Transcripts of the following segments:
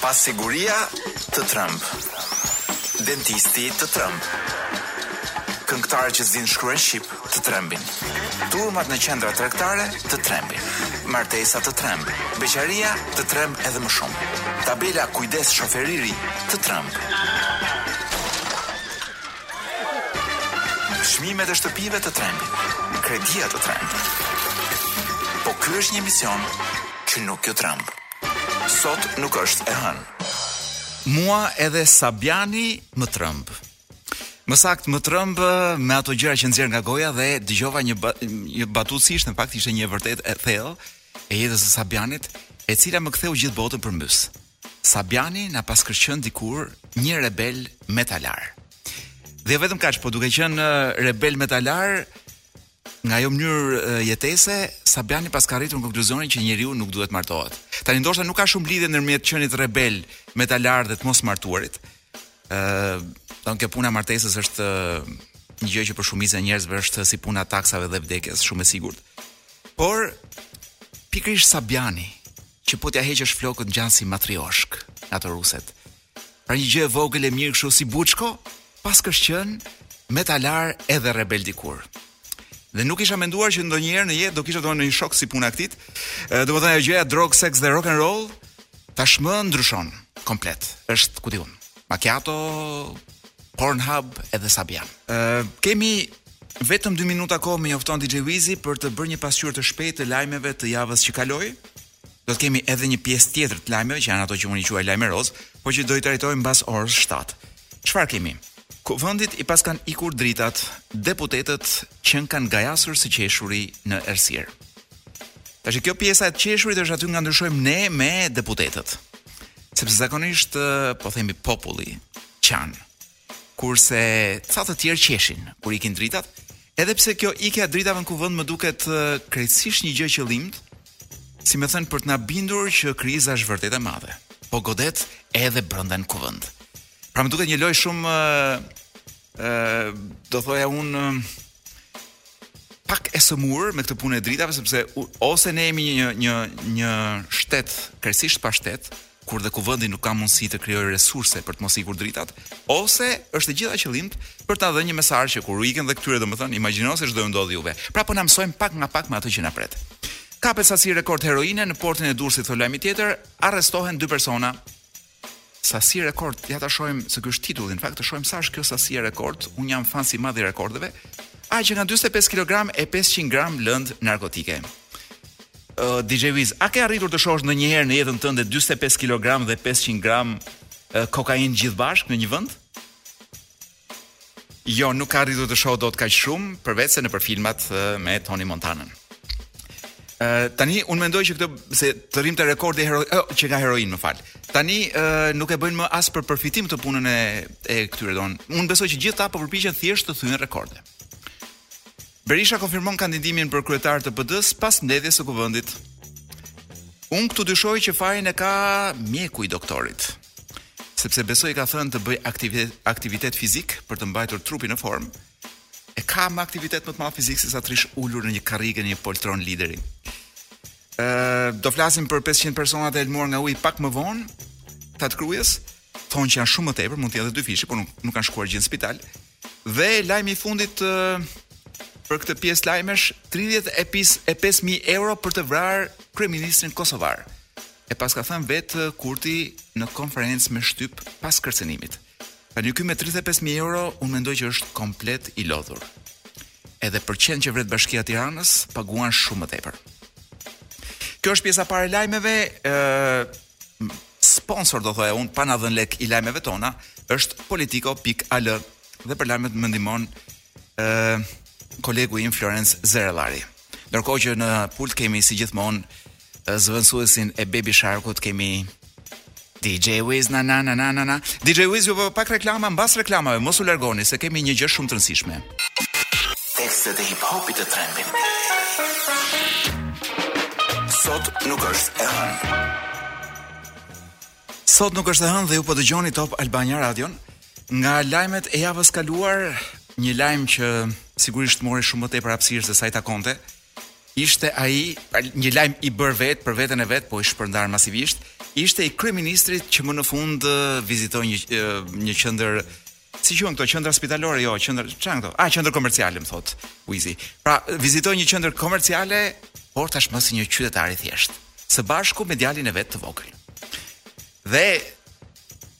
Pasiguria të trëmb. Dentisti të trëmb. Këngëtarët që s'dinë të shkruajnë shqip të trembin. Turmat në qendra tregtare të trembin. Martesa të tremb. Beqaria të tremb edhe më shumë. Tabela kujdes shofer i ri të trëmb. Çmimet e shtëpive të trembin, kredia të tremb. Po ky është një emision që nuk ju tremb. Sot nuk është e hënë. Mua edhe Sabiani më tremb. Më sakt më trëmb me ato gjëra që nxjerr nga goja dhe dëgjova një ba, një batutë si ishte në fakt ishte një e vërtetë e thellë e jetës së Sabianit, e cila më ktheu gjithë botën përmbys. Sabiani na paskërka qenë dikur një rebel metalar. Dhe jo vetëm kaq, po duke qenë rebel metalar nga ajo mënyrë jetese, Sabiani paska arritur në konkluzionin që njeriu nuk duhet të martohet. Tani ndoshta nuk ka shumë lidhje ndërmjet të qenit rebel metalar dhe të mosmartuarit. Ëh, po kjo puna e martesës është një gjë që për shumicën e njerëzve është si puna taksave dhe vdekjes, shumë e sigurt. Por pikërisht Sabiani, Që po t'ia heqësh flokët ngjan si matrioshk, nga ato ruset. Pra një gjë e vogël e mirë kështu si buçko, paskësh qenë metalar edhe rebel dikur. Dhe nuk kisha menduar që ndonjëherë në jetë do kisha domethënë një shok si puna e këtij. Domethënë ajo gjëja drogë, sex dhe rock and roll tashmë ndryshon komplet. Është ku di unë. Macchiato, Pornhub edhe Sabian. Ë uh, kemi Vetëm dy minuta kohë më njofton DJ Wizi për të bërë një pasqyrë të shpejtë të lajmeve të javës që kaloi. Do të kemi edhe një pjesë tjetër të lajmeve që janë ato që unë i quaj lajme rozë, por që do i trajtojmë mbas orës 7. Çfarë kemi? Kuvendit i paskan ikur dritat, deputetët qenkan gajasur së qeshuri në errësirë. Tashi kjo pjesa e të qeshurit është aty nga ndryshojmë ne me deputetët. Sepse zakonisht po themi populli qan. Kurse ca të tjerë qeshin kur ikin dritat, edhe pse kjo ikja e dritave në kuvend më duket krejtësisht një gjë e qëllimtë, si me thënë për të na bindur që kriza është vërtet e madhe, po godet edhe brenda në kuvend. Pra më duket një lojë shumë ë do thoja unë pak e sëmurë me këtë punë e dritave sepse ose ne jemi një një një shtet krejtësisht pa shtet, kur dhe Kuvendi nuk ka mundësi të krijojë resurse për të mos ikur dritat, ose është e gjitha e qëllimtë për ta dhënë një mesazh që kur u ikën dhe këtyre domethënë imagjino se ç'do ju ndodhë juve. Pra po na mësojnë pak nga pak me atë që na pret. Kapet sasi rekord heroine në portin e Durrësit, thotë lajmi tjetër, arrestohen dy persona sasi rekord, ja ta shohim se ky është titulli, në fakt të shohim sa është kjo sasi rekord, un jam fans i madh i rekordeve, a, qënka 45 kg e 500 gram lëndë narkotike. DJ Wiz, a ke arritur të shohësh ndonjëherë në jetën tënde dyzet e pesë kilogramë dhe pesëqind gramë kokainë gjithë bashkë në një vend? Jo, nuk kam arritur të shoh dot kaq shumë, përveç se nëpër filmat me Tony Montanën. Ë uh, tani un mendoj që këtë se të rrim te rekordi hero uh, qënka heroinë më fal. Tani uh, nuk e bëjnë më as për përfitim këtë punën e e këtyre don. Un besoj që gjithë këta po përpiqen thjesht të thyejnë rekorde. Berisha konfirmon kandidimin për kryetar të PD-së pas mbledhjes së Kuvendit. Unë këtu dyshoj që fajin e ka mjeku i doktorit. Sepse besoj ka thënë të bëjë aktivitet, aktivitet fizik për të mbajtur trupin në formë. E ka më aktivitet më të madh fizik sesa të rrish ulur në një karrige në një poltron lideri. Ë, do flasim për 500 personat e helmuar nga uji pak më vonë, këta të Krujës, thonë që janë shumë më tepër, mund të jetë dyfishi, por nuk, nuk kanë shkuar gjithë në spital. Dhe lajmi i fundit për këtë pjesë lajmesh, 35000 euro për të vrarë kryeministrin kosovar. E paska thënë vet Kurti në konferencë me shtyp pas kërcënimit. Tani ky me 35000 euro unë mendoj që është komplet i lodhur. Edhe për qentë që vret Bashkia e Tiranës paguan shumë më tepër. Kjo është pjesa e parë e lajmeve, ë sponsor do thoja un pa na dhën lek i lajmeve tona është politiko.al dhe për lajmet më ndihmon ë uh, kolegu im Florenc Zerellari. Ndërkohë që në pult kemi si gjithmonë zëvendësuesin e Baby Sharkut kemi DJ Wiz na na na na na. DJ Wiz ju vë pak reklama mbas reklamave, mos u largoni se kemi një gjë shumë të rëndësishme. Tekstet e hip hopit të trendit. Sot nuk është e hënë. Sot nuk është e hënë dhe ju po dëgjoni Top Albania Radio. Nga lajmet e javës kaluar, një lajm që sigurisht mori shumë më tepër hapësirë se sa i takonte, ishte ai një lajm i bërë vetë për veten e vet, po i shpërndarë masivisht, ishte i kryeministrit që më në fund vizitoi një një qendër Si quhen këto qendra spitalore, jo, qendra, çfarë janë këto? Ah, qendër komerciale më thot Wizi. Pra, vizitoi një qendër komerciale, por tashmë si një qytetar i thjeshtë, së bashku me djalin e vet të vogël. Dhe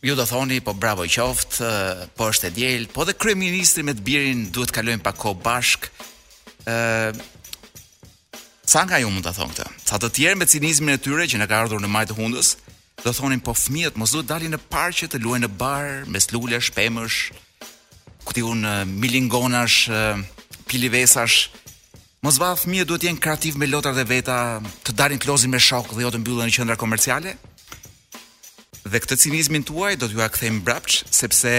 ju do thoni po bravo qoftë, po është e diel, po dhe kryeministri me të birin duhet të kalojnë pak kohë bashk. ë Sa nga ju mund ta thonë këtë? Sa të tjerë me cinizmin e tyre që na ka ardhur në majë të hundës, Do thonim po fëmijët mos duhet të dalin në parqe të luajnë në bar, mes lulesh, pemësh, ku di unë milingonash, pilivesash. Mos vallë fëmijët duhet të jenë kreativ me lodrat e veta, të dalin të lozin me shokë dhe jo të mbyllen në qendra komerciale. Dhe këtë cinizmin tuaj do t'jua kthejmë mbrapsht, sepse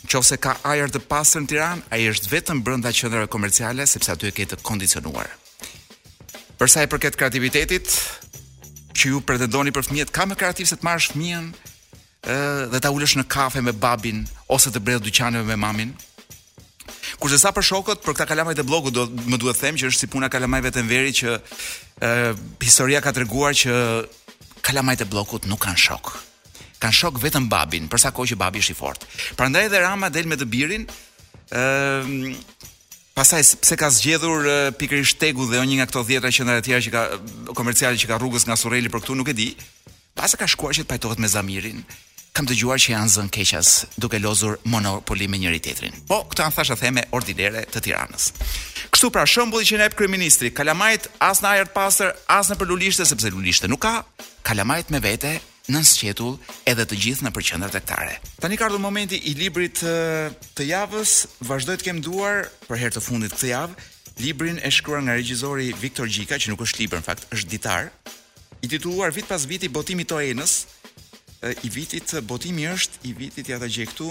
Në qoftë se ka ajër të pastër në Tiranë, ai është vetëm brenda qendrave komerciale sepse aty e ke të kondicionuar. Për sa i përket kreativitetit, që ju pretendoni për fëmijët, ka më kreativ se të marrësh fëmijën ë dhe ta ulësh në kafe me babin ose të bredh dyqaneve me mamin? Kurse sa për shokët, për këta kalamajt e bllokut më duhet të them që është si puna e kalamajve të Enverit që ë historia ka treguar që kalamajt e bllokut nuk kanë shokë. Kanë shok vetëm babin, për sa kohë që babi është i fortë. Prandaj edhe Rama del me të birin, ë Pastaj pse ka zgjedhur pikërisht TEG-un dhe jo një nga këto 10 qendra të tjera që ka komerciale që ka rrugës nga Surreli për këtu nuk e di. Mbase ka shkuar që të pajtohet me Zamirin. Kam dëgjuar që janë zënë keqas duke lozur monopoli me njëri-tjetrin. Po, këto janë thashetheme ordinere të Tiranës. Kështu pra, shembulli që na jep kryeministri, kalamajt as në ajër të pastër, as nëpër lulishte sepse lulishte nuk ka, Kalamajt me vete, nën sqetull edhe të gjithë nëpër qendra tregtare. Tani ka ardhur momenti i librit të javës. Vazhdoj të kem në duar për herë të fundit këtë javë librin e shkruar nga regjisori Viktor Gjika, që nuk është libër në fakt, është ditar, i titulluar Vit pas viti botim i Toenës, i vitit botimi është i vitit ja ta gjej këtu,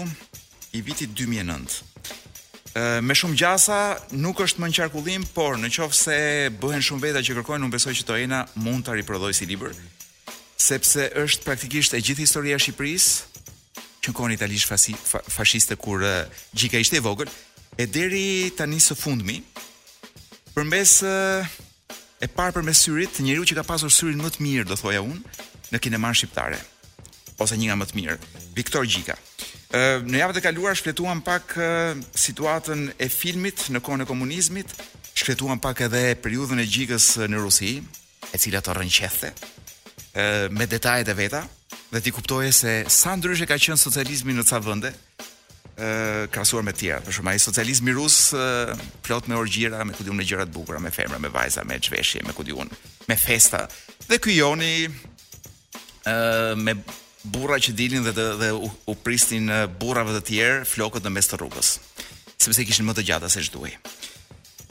i vitit 2009. Me shumë gjasa nuk është më në qarkullim, por në qoftë se bëhen shumë veta që e kërkojnë, unë besoj që Toena mund ta riprodhojë si libër, sepse është praktikisht e gjithë historia e Shqipërisë që në kohën e Italisë fasi, fa, fashiste kur uh, Gjika ishte i vogël, e deri tani së fundmi, përmes uh, e parë përmes syrit, njeriut që ka pasur syrin më të mirë, do thoja unë, në kinemanë shqiptare ose një nga më të mirët, Viktor Gjika. Ë në javët e kaluara shfletuam pak situatën e filmit në kohën e komunizmit, shfletuam pak edhe periudhën e Gjikës në Rusi, e cila të rrënqethte ë me detajet e veta dhe ti kuptoje se sa ndryshe ka qenë socializmi në ca vende, krahasuar me të tjerat. Për shembull, ai socializmi rus plot me orgjira, me ku di unë me gjëra të bukura, me femra, me vajza, me zhveshje, me ku di unë, me festa. Dhe ky joni ë me burra që dilin dhe të, dhe u, u prisnin burrave të tjerë flokët në mes të rrugës, sepse i kishin më të gjata se ç'duhej.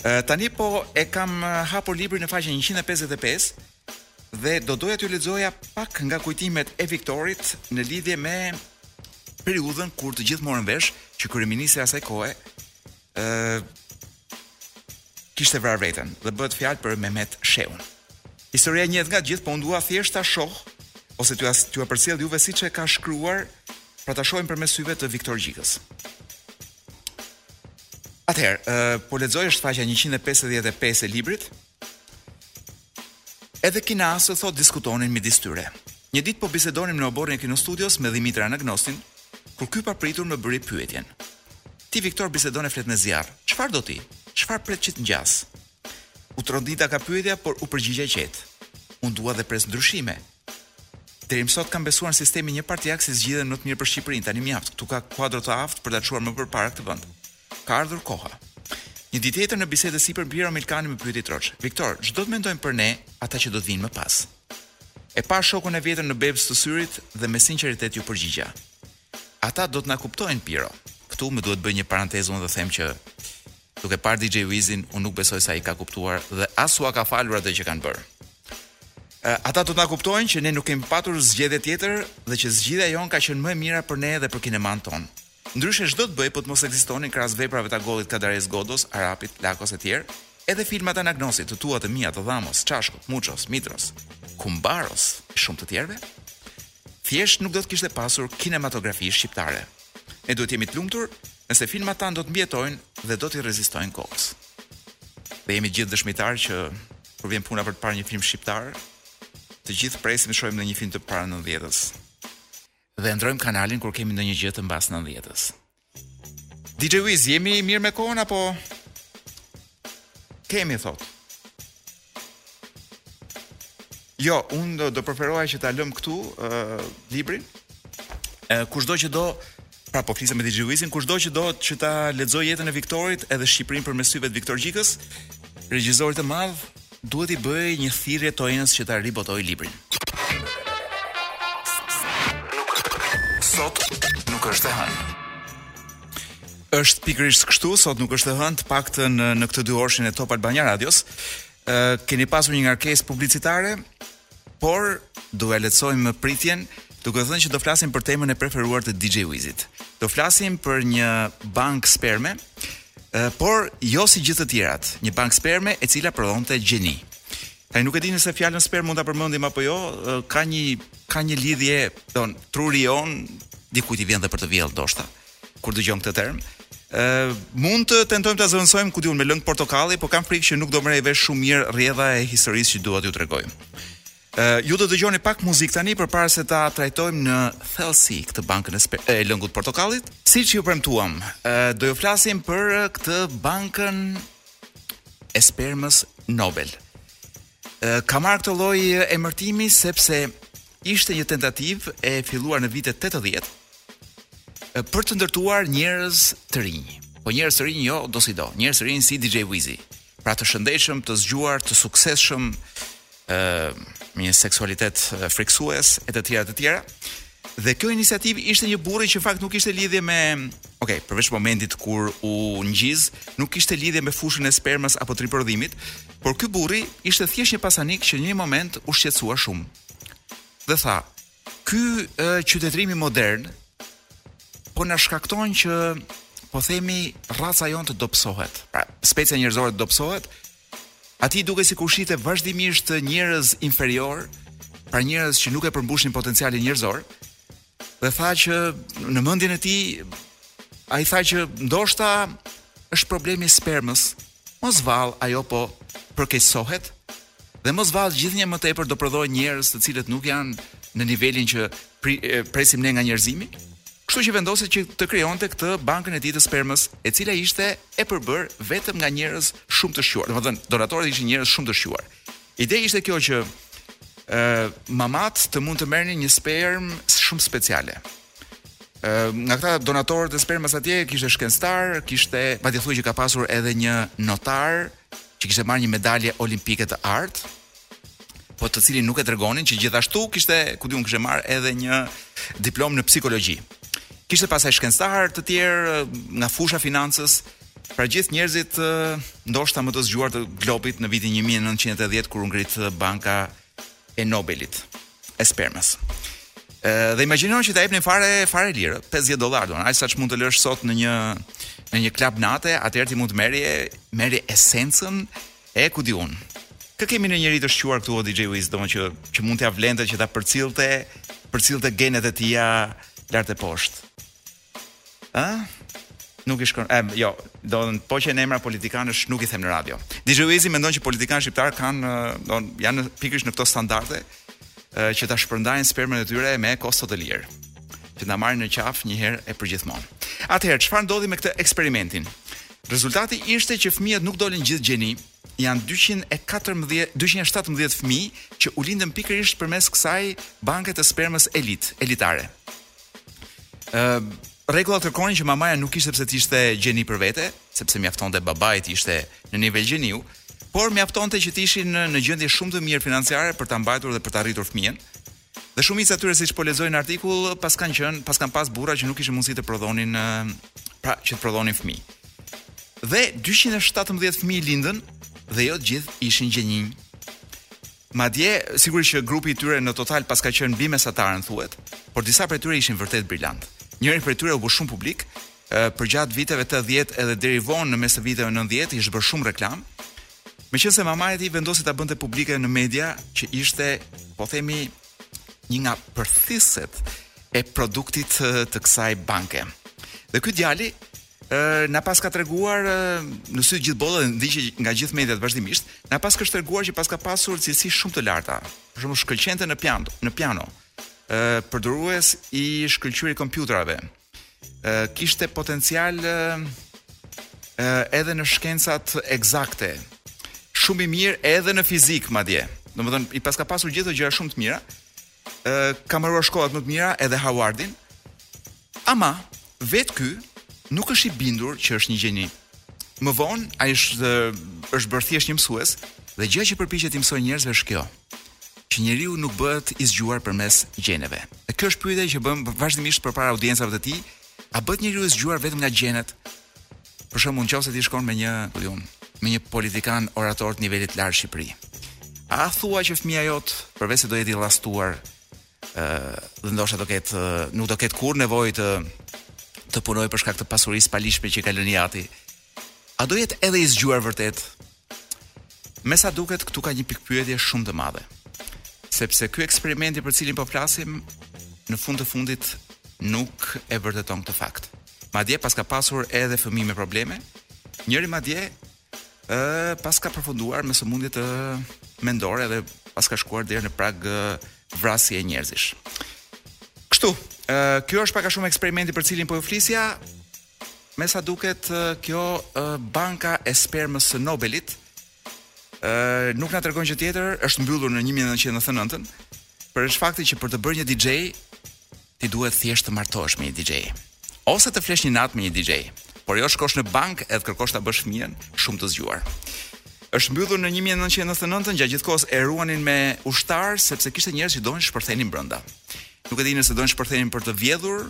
Ë tani po e kam hapur librin në faqen 155 Dhe do doja t'ju lexoja pak nga kujtimet e Viktorit në lidhje me periudhën kur të gjithë morën vesh që kryeministri i asaj kohe ë kishte vrarë veten dhe bëhet fjalë për Mehmet Shehun. Historia njihet nga të gjithë, po unë dua thjesht ta shoh ose t'ju t'jua përcjell juve siç e ka shkruar, pra ta shohim përmes syve të Viktor Gjikës. Atëherë, uh, po lexoj është faqja 155 e librit, Edhe kineastët thotë diskutonin midis tyre. Një ditë po bisedonim në oborrin e Kinostudios me Dhimitër Anagnostin, kur ky papritur më bëri pyetjen. Ti Viktor bisedon e flet me zjarr. Çfarë do ti? Çfarë pret që të ngjasë? U trondita nga pyetja, por u përgjigja qetë. Unë dua dhe pres ndryshime. Deri më sot kam besuar në sistemin njëpartiak si zgjidhjen më të mirë për Shqipërinë, tani mjaft, këtu ka kuadro të aftë për ta çuar më përpara këtë vend. Ka ardhur koha. Një ditë tjetër në bisedë e sipër Piro Milkani më pyeti troç, Viktor, ç'do të mendojnë për ne ata që do të vijnë më pas? E pashë shokun e vjetër në bebëz të syrit dhe me sinqeritet iu përgjigja, Ata do të na kuptojnë, Piro. Këtu më duhet të bëj një parantezë unë dhe them që duke parë DJ Wizin, unë nuk besoj se ai i ka kuptuar dhe as ua ka falur atë që kanë bërë. Ata do të na kuptojnë që ne nuk kemi patur zgjedhje tjetër dhe që zgjidhja jonë ka qenë më e mira për ne dhe për kinemanë tonë. Ndryshe ç'do të bëhej po të mos ekzistonin krahas veprave të Agollit Kadares Godos, Arapit, Lakos etj. Edhe filmat e Anagnostit, të tua, të mia, të Dhamos, Çashkut, Muços, Mitros, Kumbaros e shumë të tjerëve? Thjesht nuk do të kishte pasur kinematografi shqiptare. Ne duhet të jemi të lumtur nëse filmat tanë do të mbijetojnë dhe do t'i rezistojnë kohës. Dhe jemi gjithë dëshmitarë që kur vjen puna për të parë një film shqiptar, të gjithë presim të shohim ndonjë film të para 90-s. dhe ndërrojmë kanalin kur kemi ndonjë gjë të mbas 90-s. DJ Wiz, jemi mirë me kohën apo kemi thotë. Jo, unë do, do preferoja që ta lëmë këtu uh, librin. Uh, kushdo që do, pra po flisja me DJ Wizin, kushdo që do që ta lexojë jetën e Viktorit edhe Shqipërinë përmes syve të Viktor Gjikës, regjisorit të madh, Duhet t'i bëjë një thirrje Toenës që ta ribotojë librin. Sot nuk është e hënë. Është pikërisht kështu, sot nuk është e hënë, të paktën në këtë dyorëshin e Top Albania Radios. Ë, keni pasur një ngarkesë publicitare, Por do jua lehtësojmë pritjen, duke ju thënë që do flasim për temën e preferuar të DJ Wizit. Do flasim për një bankë sperme, por jo si gjithë të tjerat, një bankë sperme e cila prodhonte gjeni. Tani nuk e di nëse fjalën spermë mund ta përmendim apo jo, ka një ka një lidhje, don, truri jonë dikujt i vjen dhe për të vjellë ndoshta. Ë kur dëgjon këtë term. Ë mund të tentojmë ta zëvendësojmë ku di unë me lëng portokalli, por kam frikë që nuk do merrej vesh shumë mirë rrjedha e historisë që dua t'ju tregoj. Ë ju do dëgjoni pak muzikë tani përpara se ta trajtojmë në thellësi këtë bankën e, e lëngut portokallit. Siç ju premtuam, ë do ju flasim për këtë bankën e spermës Nobel. Ë ka marrë këtë lloj emërtimi sepse ishte një tentativë e filluar në vitet 80 për të ndërtuar njerëz të rinj. Po njerëz të rinj jo dosido, njerëz të rinj si DJ Wizi. Pra të shëndetshëm, të zgjuar, të suksesshëm, ë me një seksualitet frikësues e të tjera të tjera. Dhe kjo iniciativë ishte e një burri që në fakt nuk kishte lidhje me, ok, përveç momentit kur u ngjiz, nuk kishte lidhje me fushën e spermës apo të riprodhimit, por ky burri ishte thjesht një pasanik që në një moment u shqetësua shumë. dhe tha, ky qytetërimi modern po na shkakton që po themi raca jonë të dobësohet. Pra, specia njerëzore të dobësohet. Atij i dukej sikur shihte vazhdimisht njerëz inferior, pra njerëz që nuk e përmbushnin potencialin njerëzor, dhe tha që në mendjen e tij ai tha që ndoshta është problemi i spermës. Mos vallë ajo po përkeqësohet dhe mos vallë gjithnjë më tepër do prodhohen njerëz të cilët nuk janë në nivelin që pri, e, presim ne nga njerëzimi. Kështu që vendosi që të krijonte këtë bankën e tij të spermës, e cila ishte e përbërë vetëm nga njerëz shumë të shquar. Domethënë, donatorët ishin njerëz shumë të shquar. Ideja ishte kjo që ë mamat të mund të merrnin një spermë shumë speciale. Ë nga këta donatorët e spermës atje kishte shkencëtarë, kishte madje thuhet që ka pasur edhe një notar që kishte marrë një medalje olimpike të artë, po të cilin nuk e tregonin që gjithashtu kishte, ku di unë, kishte marrë edhe një diplomë në psikologji. Kishte pastaj shkencëtarë të tjerë nga fusha e financës, Pra gjithë njerëzit ndoshta më të zgjuar të globit në vitin 1980 kur u ngrit banka e Nobelit e spermës. Ë dhe imagjino që ta jepnin fare fare lirë, 50 dollarë don, aq sa ç'mund të lësh sot në një në një klub nate, atëherë ti mund të merrje merrje esencën e ku di unë. Kë kemi ne njeri të shquar këtu o DJ Wizi, domethënë që që mund t'ia vlente që ta përcillte, përcillte genet e tija lart e poshtë. Ë? Nuk i shkon. Ëm, jo, do të po që emra politikanësh nuk i them në radio. DJ Wizi mendon që politikanët shqiptarë kanë, do janë pikërisht në këto standarde që ta shpërndajnë spermën e tyre me kosto të lirë. Që ta marrin në qafë një herë e përgjithmonë. Atëherë, çfarë ndodhi me këtë eksperimentin? Rezultati ishte që fëmijët nuk dolën gjithë gjeni, janë 214 217 fëmijë që u lindën pikërisht përmes kësaj banke të spermës elit, elitare. Ë rregullat kërkonin që mamaja nuk ishte pse të ishte gjeni për vete, sepse mjaftonte babai të ishte në nivel gjeniu, por mjaftonte që të ishin në, në gjendje shumë të mirë financiare për ta mbajtur dhe për ta rritur fëmijën. Dhe shumica e atyre siç po lexoj në artikull, paskan qenë, paskan pas burra që nuk kishin mundësi të prodhonin pra që të prodhonin fëmijë. Dhe 217 fëmijë lindën dhe jo të gjithë ishin gjeninj. Madje, sigurisht që grupi i tyre në total paska qenë mbi mesataren thuhet, por disa prej tyre ishin vërtet brilantë. Njëri prej tyre u bë shumë publik, përgjatë viteve 80 edhe deri vonë në mes të viteve 90 ishte bërë shumë reklamë. Meqenëse mamaja e tij vendosi ta bënte publike në media që ishte, po themi, një nga përthiset e produktit të kësaj banke. Dhe ky djali na paska treguar në sy të gjithë botës, ndiqej nga gjithë mediat vazhdimisht, na paska treguar që paska pasur cilësi shumë të larta. Për shembull, shkëlqente në piano, në piano. Ë përdorues i shkëlqyer i kompjuterave. Ë kishte potencial ë edhe në shkencat ekzakte. Shumë i mirë edhe në fizikë madje. Domethënë i paska pasur gjithë ato gjëra shumë të mira. ë ka mbaruar shkollat më të mira edhe Harvardin. Ama vetë ky nuk është i bindur që është një gjeni. Më vonë ai është është bërë thjesht një mësues dhe gjëja që përpiqet t'i mësojë njerëzve është kjo që njeriu nuk bëhet i zgjuar përmes gjeneve. Dhe kjo është pyetja që bën vazhdimisht përpara audiencave të tij, a bëhet njeriu i zgjuar vetëm nga gjenet? Për shembull, qoftë se ti shkon me një, ku di unë, me një politikan orator të nivelit të lartë në Shqipëri. A thua që fëmija jot, përveçse do jetë i llastuar, ë dhe ndoshta do ketë nuk do ketë kurrë nevojë të të punojë për shkak të pasurisë paligjshme që i ka lënë i jati. A do jetë edhe i zgjuar vërtet? Me sa duket këtu ka një pikëpyetje shumë të madhe. Sepse ky eksperimenti për cilin po flasim në fund të fundit nuk e vërteton këtë fakt. Madje paska pasur edhe fëmijë me probleme, njëri madje ë paska përfunduar me sëmundje mendore dhe paska shkuar deri në prag vrasjeje njerëzish. Kështu, ë kjo është pak a shumë eksperimenti për cilin po ju flisja, Me sa duket kjo banka e spermës së Nobelit ë nuk na tregon gjë tjetër, është mbyllur në 1999-ën përveç faktit që për të bërë një DJ ti duhet thjesht të martohesh me një DJ ose të flesh një natë me një DJ, por jo shkosh në bankë edhe kërkosh ta bësh fëmijën shumë të zgjuar. Është mbyllur në 1999-ën, gjatë gjithë kohës e ruanin me ushtarë sepse kishte njerëz që donin shpërthenin brenda. Nuk e di nëse donin shpërthenin për të vjedhur,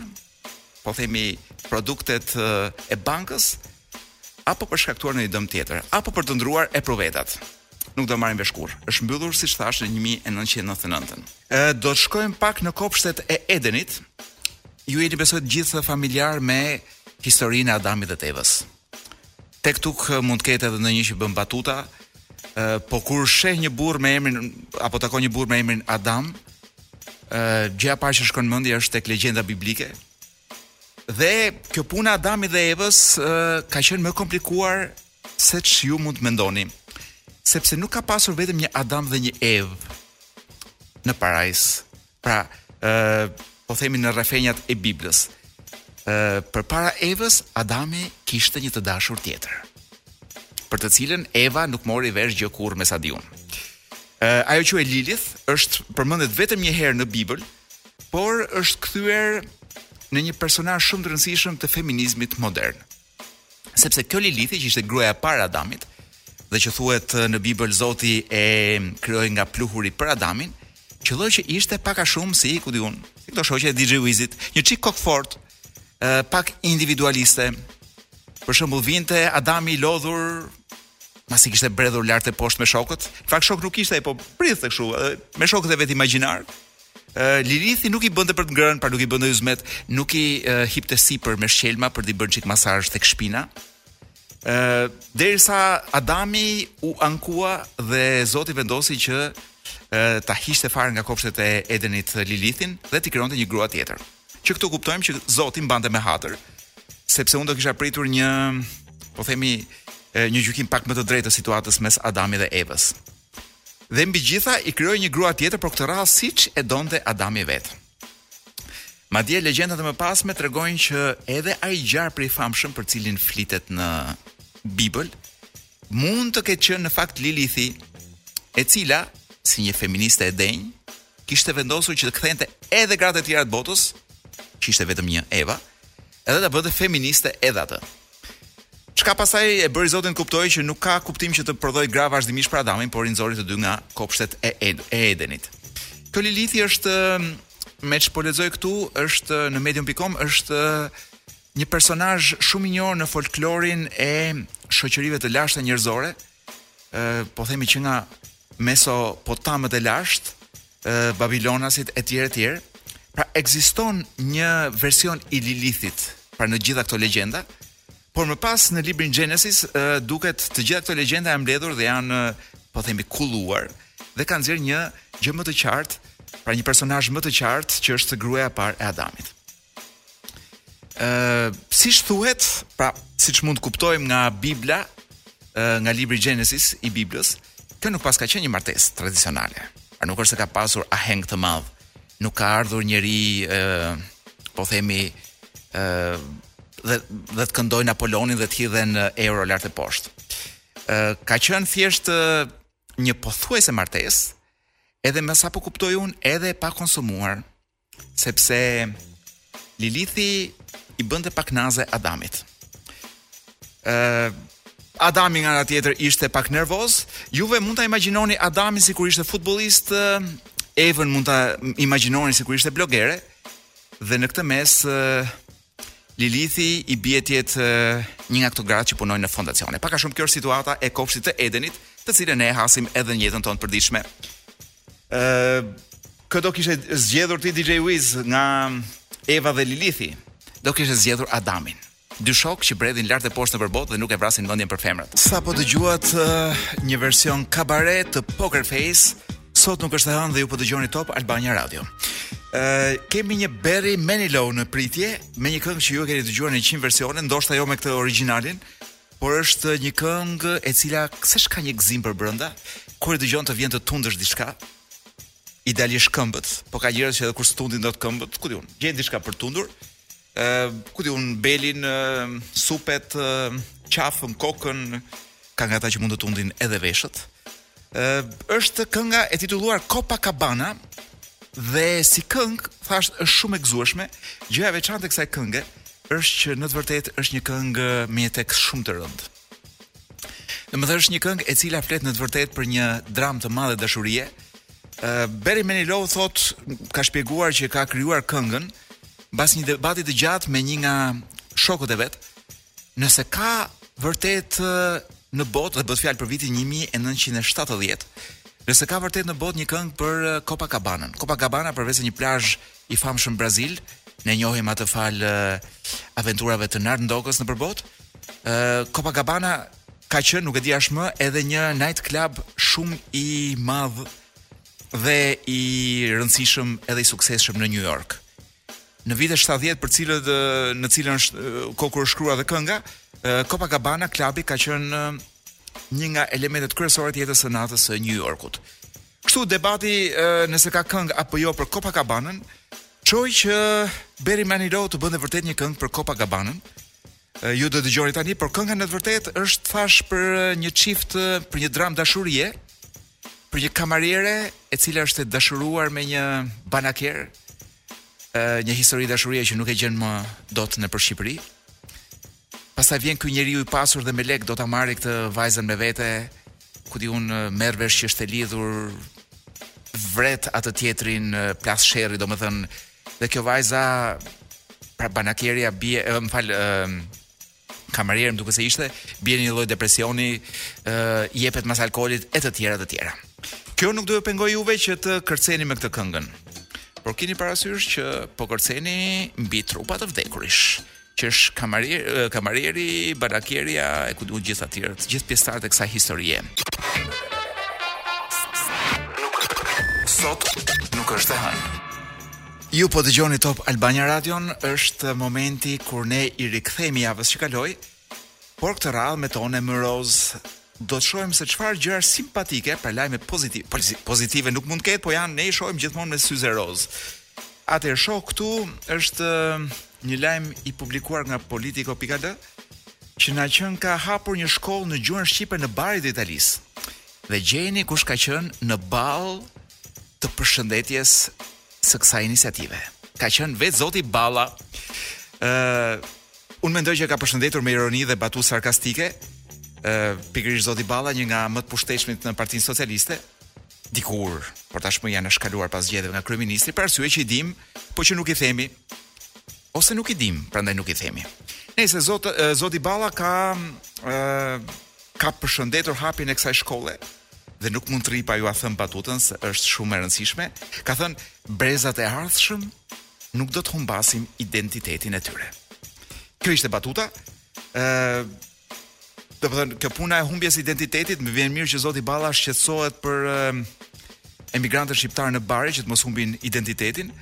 po themi produktet e bankës apo për shkaktuar ndonjë dëm tjetër, apo për të ndruar epruvetat. Nuk do marrim vesh kurrë. Është mbyllur siç thash në 1999-ën. Ë do të shkojmë pak në kopshtet e Edenit. Ju jeni besoj të gjithë familjar me historinë e Adamit dhe Evës. Tek tuk mund të ketë edhe ndonjë që bën batuta, ë po kur sheh një burrë me emrin apo takon një burrë me emrin Adam, ë gjëja e parë që shkon në mendje është tek legjenda biblike. Dhe kjo puna e Adamit dhe Evës ë ka qenë më e komplikuar se ç'ju mund të mendoni. Sepse nuk ka pasur vetëm një Adam dhe një Evë në parajsë. Pra, ë po themi në rrëfenjat e Biblës. ë përpara Evës, Adami kishte një të dashur tjetër. Për të cilën Eva nuk mori vesh gjë kurrë me sa di unë. Ë ajo quhet Lilith, është përmendet vetëm një herë në Bibël, por është kthyer në një personazh shumë të rëndësishëm të feminizmit modern. Sepse kjo Lilithi që ishte gruaja e parë e Adamit dhe që thuhet në Bibël Zoti e krijoi nga pluhuri për Adamin, qëlloi që ishte pak a shumë si, ku di unë, si këto shoqet e DJ Wizit, një çik kokëfortë, pak individualiste. Për shembull vinte Adami i lodhur masi kishte bredhur lart e poshtë me shokët. Fakt shokë nuk kishte ai, po bridhte kështu, me shokët e vet imagjinarë Lilithi nuk i bënte për të ngrënë, pra nuk i bënte hyzmet, nuk i uh, hipte sipër me shkelma për t'i bërë çik masazh tek shpina. Ë derisa Adami u ankua dhe Zoti vendosi që uh, ta hiqte fare nga kopshtet e Edenit Lilithin dhe t'i krijonte një grua tjetër. Që këtu kuptojmë që Zoti mbante me hatër, sepse unë do kisha pritur një, po themi, një gjykim pak më të drejtë të situatës mes Adamit dhe Evës. Dhe mbi gjitha i krijoi një grua tjetër por këtë radhë siç e donte Adami vetë. Madje legjendat e mëpasme tregojnë që edhe ai gjarpri i famshëm për cilin flitet në Bibël mund të ketë qenë në fakt Lilithi, e cila si një feministe e denjë kishte vendosur që të kthente edhe gratë e tjera të botës, që ishte vetëm një Eva, edhe ta bënte feministe edhe atë. Çka pastaj e bëri zotin të kuptojë që nuk ka kuptim që të prodhojë gra vazhdimisht për Adamin, por i nxori të dy nga kopshtet e, e, e Edenit. Kjo Lilithi është me ç'po lexoj këtu është në medium.com është një personazh shumë i njohur në folklorin e shoqërive të lashta njerëzore, po themi që nga mesopotamët e lashtë, babilonasit e tjerë e tjerë, pra ekziston një version i Lilithit pra në gjitha këto legjenda, por më pas në librin Genesis duket të gjitha këto legjenda janë mbledhur dhe janë po themi kulluar dhe kanë nxjerrë një gjë më të qartë, pra një personazh më të qartë që është gruaja e parë e Adamit. Ëh, si thuhet, pra, siç mund të kuptojmë nga Bibla, nga libri Genesis i Biblës, kjo nuk paska qenë një martesë tradicionale. A nuk është se ka pasur aheng të madh. Nuk ka ardhur njëri ë po themi ë dhe dhe të këndojë Napolonin dhe të hidhen euro lart e poshtë. Ë ka qenë thjesht një pothuajse martesë, edhe me sa po kuptoj unë, edhe e pakonsumuar. Sepse Lilithi i bënte pak naze Adamit. Ë uh, Adami nga ana tjetër ishte pak nervoz. Juve mund ta imagjinoni Adamin sikur ishte futbollist, Evën mund ta imagjinoni sikur ishte blogere. Dhe në këtë mes Lilithi i bie të jetë një nga këto gratë që punojnë në fondacione. Pak a shumë kjo është situata e kopshtit të Edenit, të cilën ne e hasim edhe në jetën tonë të përditshme. Ë kë do kishte zgjedhur ti DJ Wiz nga Eva dhe Lilithi? Do kishte zgjedhur Adamin. Dy shokë që bredhin lart e poshtë nëpër botë dhe nuk e vrasin mendjen për femrat. Sapo dëgjuat uh, një version kabare të Poker Face, Sot nuk është e hënë dhe ju po dëgjoni Top Albania Radio. Ë uh, kemi një Barry Manilow në pritje me një këngë që ju e keni dëgjuar në 100 versione, ndoshta jo në këtë origjinalin, por është një këngë e cila seç ka një gëzim përbrenda, kur e dëgjon të vjen të tundësh diçka. Idealisht këmbët, po ka njerëz që edhe kur s'tundin dot këmbët, ku di unë, gjejnë diçka për tundur. Ë, ku di unë belin, supet, qafën, kokën, ka nga ata që mund të tundin edhe veshët. Ë, është kënga e titulluar Copacabana dhe si këngë thashë është shumë e gëzueshme. Gjëja e veçantë e kësaj kënge është që në të vërtetë është një këngë me një tekst shumë të rëndë. Domethënë është një këngë e cila flet në të vërtetë për një dramë të madhe dashurie. Uh, Barry Manilow thotë, ka shpjeguar që e ka krijuar këngën mbas një debati të gjatë me një nga shokët e vet, nëse ka vërtet në botë dhe bëhet fjalë për vitin 1970. Nëse ka vërtet në botë një këngë për Copacabanën. Copacabana përveçse një plazh i famshëm në Brazil, ne e njohim atë falë aventurave të Nard Ndokës nëpër botë. Ë Copacabana ka qenë, nuk e di a është më, edhe një night club shumë i madh dhe i rëndësishëm edhe i suksesshëm në New York. Në vitet 70 për cilët në cilën kohë kur është shkruar dhe kënga, Copacabana clubi ka qenë një nga elementet kryesore të jetës së natës së New Yorkut. Kështu debati nëse ka këngë apo jo për Copacabana-n, çoi në atë që Barry Manilow të bënte vërtet një këngë për Copacabana-n. Ju do dëgjoni tani, por kënga në të vërtetë është thash për një çift, për një dramë dashurie, për një kamariere e cila është e dashuruar me një banakier, një histori dashurie që nuk e gjen më dot nëpër Shqipëri. Pastaj vjen ky njeriu i pasur dhe me lekë do ta marrë këtë vajzën me vete, ku di unë merr vesh që është e lidhur vret atë tjetrin plas sherri, domethënë dhe kjo vajza pra banakierja bie, më fal, kamariere më duket se ishte, bie në një lloj depresioni, ë jepet mas alkoolit e të tjera të tjera. Kjo nuk do ju pengojë juve që të kërceni me këtë këngën. Por kini parasysh që po kërceni mbi trupa të vdekurish. që është kamarier, kamarieri, banakierja e ku di, gjithë të tjerë, të gjithë pjesëtarët e kësaj historie. Nuk sot nuk është e hënë. Ju po dëgjoni Top Albania Radio, është momenti kur ne i rikthehemi javës që kaloi. Por këtë radhë me tone më rozë do të shohim se çfarë gjëra simpatike, pra lajme pozitive, pozitive nuk mund të ketë, po janë ne i shohim gjithmonë me syze rozë. Atëherë shoh këtu është një lajm i publikuar nga politiko.al që na qenka hapur një shkollë në gjuhën shqipe në Bari të Italisë. Dhe gjeni kush ka qenë në ballë të përshëndetjes së kësaj iniciative. Ka qenë vetë zoti Balla. ë uh, Unë mendoj që ka përshëndetur me ironi dhe batutë sarkastike, ë uh, pikërisht zoti Balla, një nga më të pushtetshmit në Partinë Socialiste, dikur, por tashmë i anashkaluar pas zgjedhjeve nga kryeministri për arsye që i dimë, po që nuk i themi ose nuk i dimë, prandaj nuk i themi. Nejse zot zoti Balla ka ë ka përshëndetur hapjen e kësaj shkolle dhe nuk mund të rri pa jua thënë batutën se është shumë e rëndësishme, ka thënë brezat e ardhshëm nuk do të humbasin identitetin e tyre. Kjo ishte batuta. ë Domethënë, kjo puna e humbjes së identitetit, më vjen mirë që zoti Balla shqetësohet për uh, emigrantët shqiptarë në Bari që të mos humbin identitetin.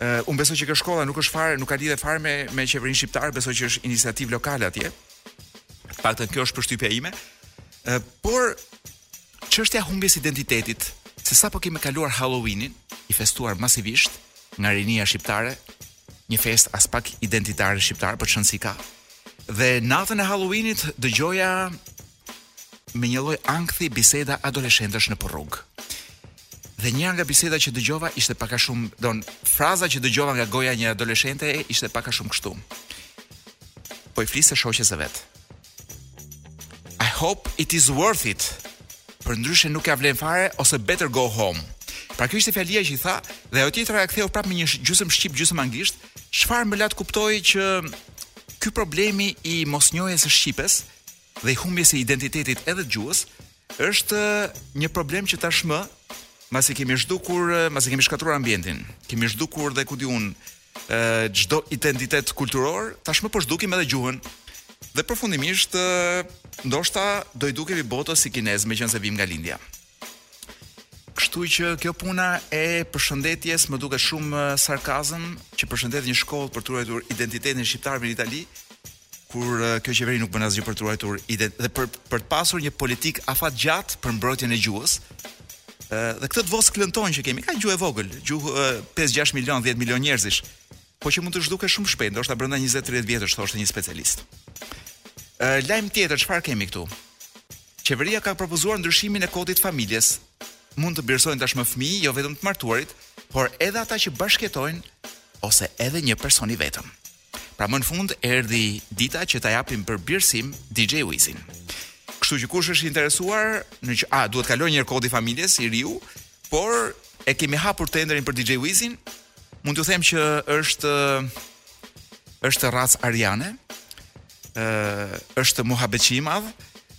Uh, unë besoj që kjo shkolla nuk është fare, nuk ka lidhje fare me me qeverinë shqiptare, besoj që është iniciativë lokale atje. Fakt kjo është përshtypja ime. Uh, por Çështja e humbjes së identitetit, se sapo kemi kaluar Halloween-in, i festuar masivisht nga rinia shqiptare, një festë aspak identitare shqiptare, por ç'rëndësi ka. Dhe natën e Halloween-it dëgjoja me një lloj ankthi biseda adoleshentësh nëpër rrugë. Dhe njëra nga bisedat që dëgjova ishte pak a shumë, don, fraza që dëgjova nga goja e një adoleshente ishte pak a shumë kështu. Po i fliste shoqes së vet. I hope it is worth it. Përndryshe nuk ia vlen fare ose better go home. Pra kjo ishte fjalia që i tha dhe ajo tjetra ia ktheu prapë me një gjysmë shqip, gjysmë anglisht, çfarë më la të kuptoj që ky problemi i mosnjohjes së shqipes dhe i humbjes së identitetit edhe të gjuhës Është një problem që tashmë mbasi kemi zhdukur, mbasi kemi shkatërruar ambientin, kemi zhdukur dhe ku di unë çdo identitet kulturor, tashmë po zhdukim edhe gjuhën. Dhe përfundimisht ndoshta do i dukemi botës si kinezë, meqenëse vijmë nga lindja. Kështu që kjo puna e përshëndetjes më duket shumë sarkazëm që përshëndet një shkollë për të ruajtur identitetin e shqiptarëve në Itali. kur kjo qeveri nuk bën asgjë për të ruajtur identitetin dhe për për të pasur një politikë afatgjatë për mbrojtjen e gjuhës. Ë dhe këtë të vockëlën tonë që kemi, ka gjuhë e vogël, gjuhë 5-6 milion, 10 milion njerëzish, po që mund të zhduket shumë shpejt, ndoshta brenda 20-30 vjetësh thoshte një specialist. Ë lajm tjetër çfarë kemi këtu? Qeveria ka propozuar ndryshimin e kodit të familjes. Mund të birësojnë tashmë fëmijë, jo vetëm të martuarit, por edhe ata që bashkëjetojnë ose edhe një person i vetëm. Pra më në fund erdhi dita që ta japim për birësim DJ Wizin. Kështu që kush është interesuar, në që, a, duhet të kalojë njëherë kodi i familjes i riu, por e kemi hapur tenderin për DJ Wizin, mund t'ju them që është është racë ariane, ë është muhabetçi i madh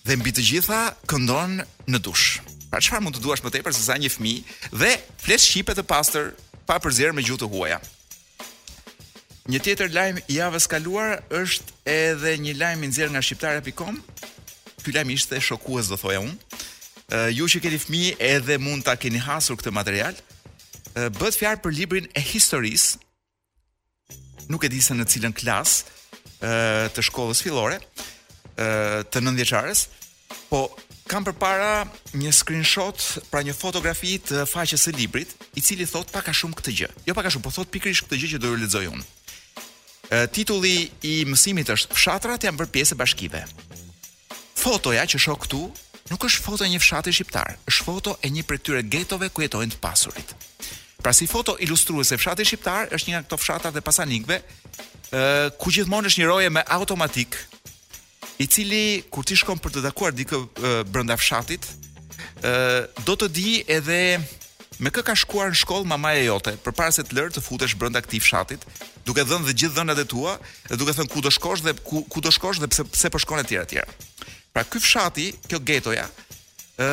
dhe mbi të gjitha këndon në dush. Pra çfarë mund të duash më tepër se sa një fëmijë dhe flet shqipe të pastër pa përzier me gjuhë të huaja. Një tjetër lajm i javës së kaluar është edhe një lajm i nxjerrë nga shqiptarja.com. Ky lajm ishte shokues do thoja unë. Uh, ju që keni fëmijë edhe mund ta keni hasur këtë material. Uh, bëhet fjalë për librin e historisë. Nuk e di se në cilën klasë uh, të shkollës fillore, uh, të nëntëvjeçares, Po kam përpara një screenshot, pra një fotografi të faqes së librit, i cili thotë pak a shumë këtë gjë. Jo pak a shumë, po thotë pikërisht këtë gjë që do ju lexoj unë. Titulli i mësimit është Fshatrat janë bërë pjesë e bashkive. Fotoja që shoh këtu nuk është foto e një fshati shqiptar, është foto e një prej këtyre getove ku jetojnë të pasurit. Pra si foto ilustruese fshati shqiptar është një nga këto fshatrat e pasanikëve, ë ku gjithmonë është një roje me automatik, i cili kur ti shkon për të takuar dikë brenda fshatit, ë do të di edhe me kë ka shkuar në shkollë mamaja jote, përpara se të lërë të futesh brenda këtij fshatit, duke dhënë dhe gjithë të dhënat e tua dhe duke thënë ku do shkosh dhe ku ku do shkosh dhe pse pse po shkon etj etj. Pra ky fshati, kjo getoja, ë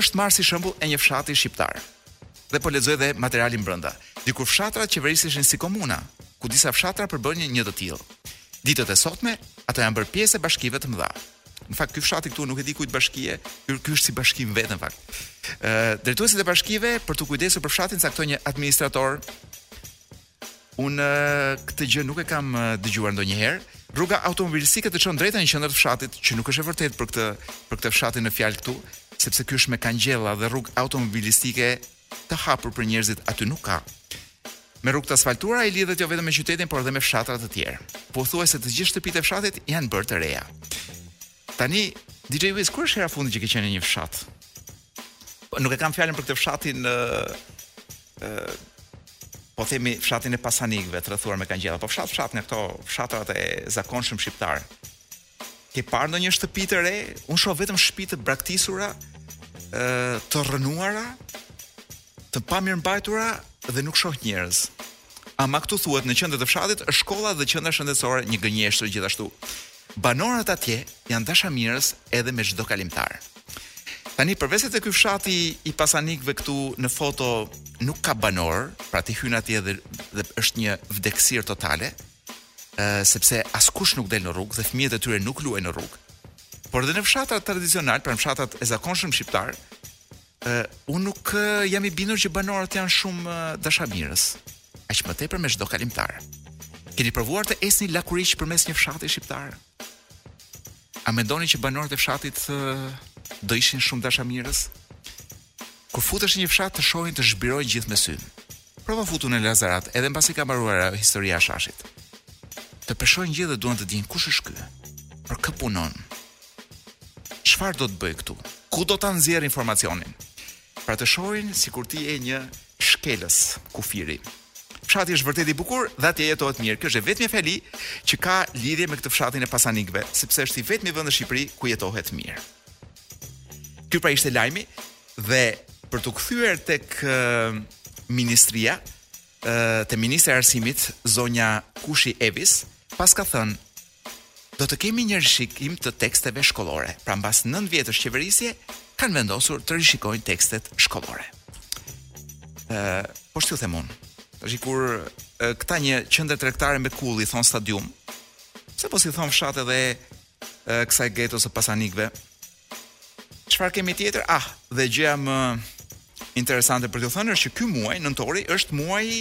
është marrë si shembull e një fshati shqiptar. Dhe po lexoj dhe materialin brenda. Dikur fshatrat qeveriseshin si komuna, ku disa fshatra përbënin një të tillë. Ditët e sotme, ato janë bërë pjesë e bashkive të mëdha. Në fakt ky fshati këtu nuk e di ç'kujt bashkie, ky ky është si bashki më vete në fakt. Ë drejtuesit e bashkive për t'u kujdesur për fshatin caktojnë një administrator Unë këtë gjë nuk e kam dëgjuar ndonjëherë. Rruga automobilistike të çon drejt në qendër të fshatit, që nuk është e vërtetë për këtë për këtë fshatin në fjalë këtu, sepse ky është me kangjella dhe rrugë automobilistike të hapur për njerëzit aty nuk ka. Me rrugë të asfaltuar ai lidhet jo vetëm me qytetin, por edhe me fshatra të tjerë. Pothuajse të gjithë shtëpitë e fshatit janë bërë të reja. Tani DJ Wiz, kur është hera e fundit që ke qenë në një fshat? Po nuk e kam fjalën për këtë fshatin në po themi fshatin e pasanikëve të rrethuar me kangjella, po fshat fshat nga këto fshatrat e zakonshëm shqiptar. Ke parë ndonjë shtëpi të re? Unë shoh vetëm shtëpi të braktisura, ë të rrënuara, të pamirëmbajtura dhe nuk shoh njerëz. Ama këtu thuhet në qendër të fshatit është shkolla dhe qendra shëndetësore një gënjeshtër gjithashtu. Banorët atje janë dashamirës edhe me çdo kalimtar. Tani përveç se te ky fshati i pasanikëve këtu në foto nuk ka banorë, pra ti hyn atje dhe, dhe është një vdekësirë totale, ë sepse askush nuk del në rrugë dhe fëmijët e tyre nuk luajnë në rrugë. Por edhe në fshatrat tradicionalë, pra në fshatrat e zakonshëm shqiptar, Unë nuk jam i bindur që banorët janë shumë dashamirës, aq më tepër me çdo kalimtar. Keni provuar të ecni lakuriq përmes një fshati shqiptar? A mendoni që banorët e fshatit do ishin shumë dashamirës? Kur futesh në një fshat të shohin të zhbirojnë gjithë me sy. Provo futu në Lazarat edhe mbasi ka mbaruar ajo historia e hashashit. Të peshojnë gjithë dhe duan të dinë kush është ky. Për kë punon? Çfarë do të bëjë këtu? Ku do ta nxjerrë informacionin? Pra të shohin sikur ti je një shkelës kufiri. Fshati është vërtet i bukur dhe atje jetohet mirë. Kjo është e vetmja fjali që ka lidhje me këtë fshatin e pasanikëve, sepse është i vetmi vend në Shqipëri ku jetohet mirë. Ky pra ishte lajmi dhe për t'u kthyer tek ministria te ministrja e arsimit zonja Kushi Evis paska thënë do të kemi një rishikim të teksteve shkollore. Pra mbas 9 vjetësh qeverisje kanë vendosur të rishikojnë tekstet shkollore. Ë, po shyqyr them unë. Tashi kur këta një qendre tregtare me kullë i thonë stadium, pse mos t'i thonë fshat edhe e, kësaj getos së pasanikëve. Çfarë kemi tjetër? Ah, dhe gjëja më interesante për t'ju thënë është që ky muaj, nëntori, është muaji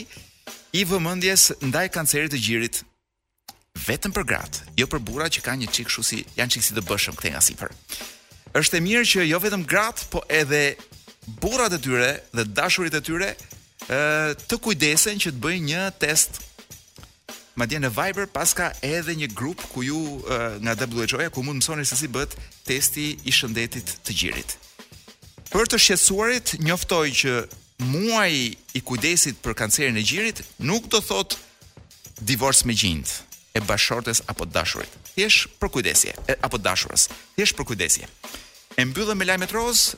i vëmendjes ndaj kancerit të gjirit vetëm për gratë, jo për burra që kanë, një çik kështu si janë çik si të bëshëm këtej nga sipër. Është e mirë që jo vetëm gratë, po edhe burrat e tyre dhe dashurit e tyre ë të kujdesen që të bëjnë një test Madje në Viber paska edhe një grup ku ju nga WHO-ja ku mund të mësoni se si bëhet testi i shëndetit të gjirit. Për të shqetësuarit, njoftoj që muaji i kujdesit për kancerin e gjirit nuk do thotë divorc me gjinjtë e bashkëshortes apo të dashurit. Thjesht për përkujdesje, apo të dashurës. Thjesht përkujdesje. E mbyllëm me lajmet rozë.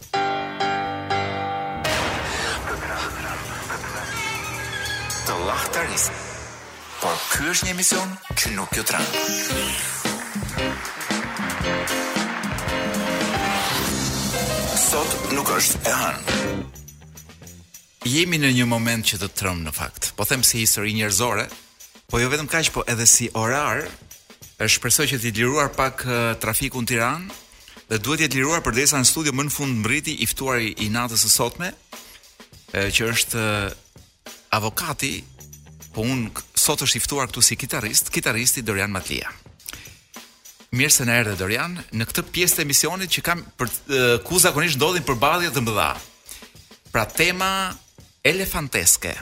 Të llahtarisë. Por ky është një emision që nuk ju tremb. Sot nuk është e hënë. Jemi në një moment që të trëmb në fakt. Po them si histori njerëzore, po jo vetëm kaq, po edhe si orar, është shpresoj që të jetë liruar pak trafiku në Tiranë dhe duhet të jetë liruar përderisa në studio më në fund mbërriti i ftuari i natës së sotme, që është avokati, po un sot është i ftuar këtu si kitarist, kitaristi Dorian Matlija. Mirë se na erdhe Dorian në këtë pjesë të emisionit që kam për ku zakonisht ndodhin përballje të mëdha. Pra tema elefanteske,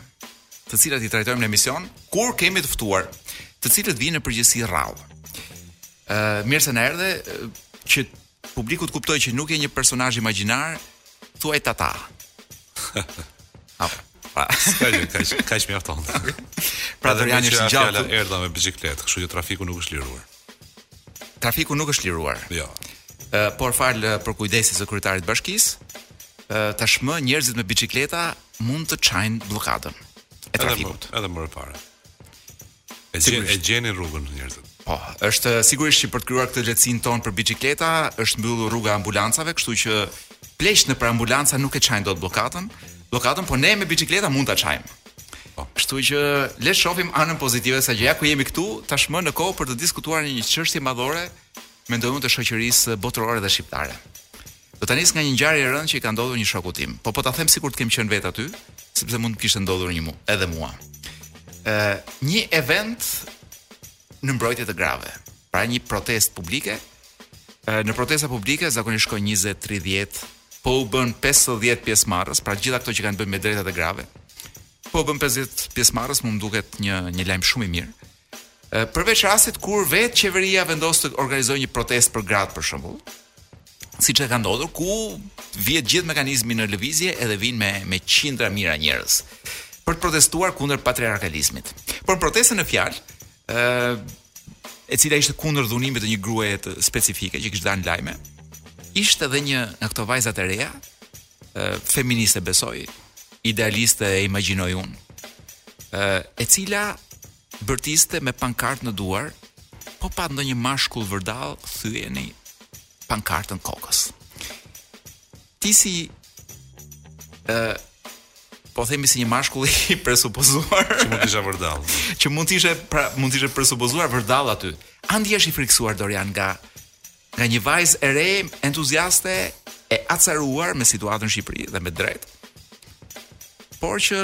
të cilat i trajtojmë në emision, kur kemi të ftuar, të cilët vijnë në përgjithësi rrallë. Ë, mirë se na erdhe që publiku të kuptojë që nuk je një personazh imagjinar, thuaj tata. Apo. Pa, s'ka gjë, kaq kaq mjafton. Pra Doriani është gjallë. Gjallë, erdha me biçikletë, kështu që trafiku nuk është liruar. Trafiku nuk është liruar. Jo. Ë por falë përkujdesjes së kryetarit të bashkisë, ë tashmë njerëzit me biçikleta mund të çajnë bllokadën e trafikut. Edhe më, edhe më parë. E gjen e gjenin rrugën njerëzit. Po, është sigurisht që për të krijuar këtë lehtësinë tonë për biçikleta, është mbyllur rruga e ambulancave, kështu që pleqtë nëpër ambulanca nuk e çajnë dot bllokadën. Bllokadën, po ne me biçikleta mund ta çajmë. Po. Kështu që le të shohim anën pozitive sa gjëja ku jemi këtu tashmë në kohë për të diskutuar një çështje madhore mendoj unë të shoqërisë botërore dhe shqiptare. Do ta nis nga një ngjarje e rëndë që i ka ndodhur një shokut tim. Po po ta them sikur të kem qenë vetë aty, sepse mund të kishte ndodhur një mua, edhe mua. Ë, një event në mbrojtje të grave. Pra një protestë publike. Ë, në protesta publike zakonisht shkojnë 20, 30, po u bën 50 pjesëmarrës, pra të gjitha këto që kanë të bëjnë me drejtat e grave. Po u bën 50 pjesëmarrës, më duket një një lajm shumë i mirë. Ë përveç rasteve kur vetë qeveria vendos të organizojë një protestë për gratë për shembull, siç ka ndodhur ku vihet gjithë mekanizmi në lëvizje edhe vijnë me me qindra mijëra njerëz për të protestuar kundër patriarkalizmit. Por në protestën në fjalë e cila ishte kundër dhunimit të një gruaje specifike që kishte dhënë lajme. Ishte edhe një nga këto vajzat e reja, feministe besoj, idealiste e imagjinoj unë, e cila bërtiste me pankartë në duar, po patë ndonjë mashkull vërdall thyeni pankartën kokës. Ti si ë po themi si një mashkull i presupozuar që mund të isha vërdall. që mund të ishe pra mund të ishe i presupozuar vërdall aty. A ndihesh i frikësuar Dorian nga nga një vajzë e re entuziaste e acaruar me situatën në Shqipëri dhe me të drejtë. Por që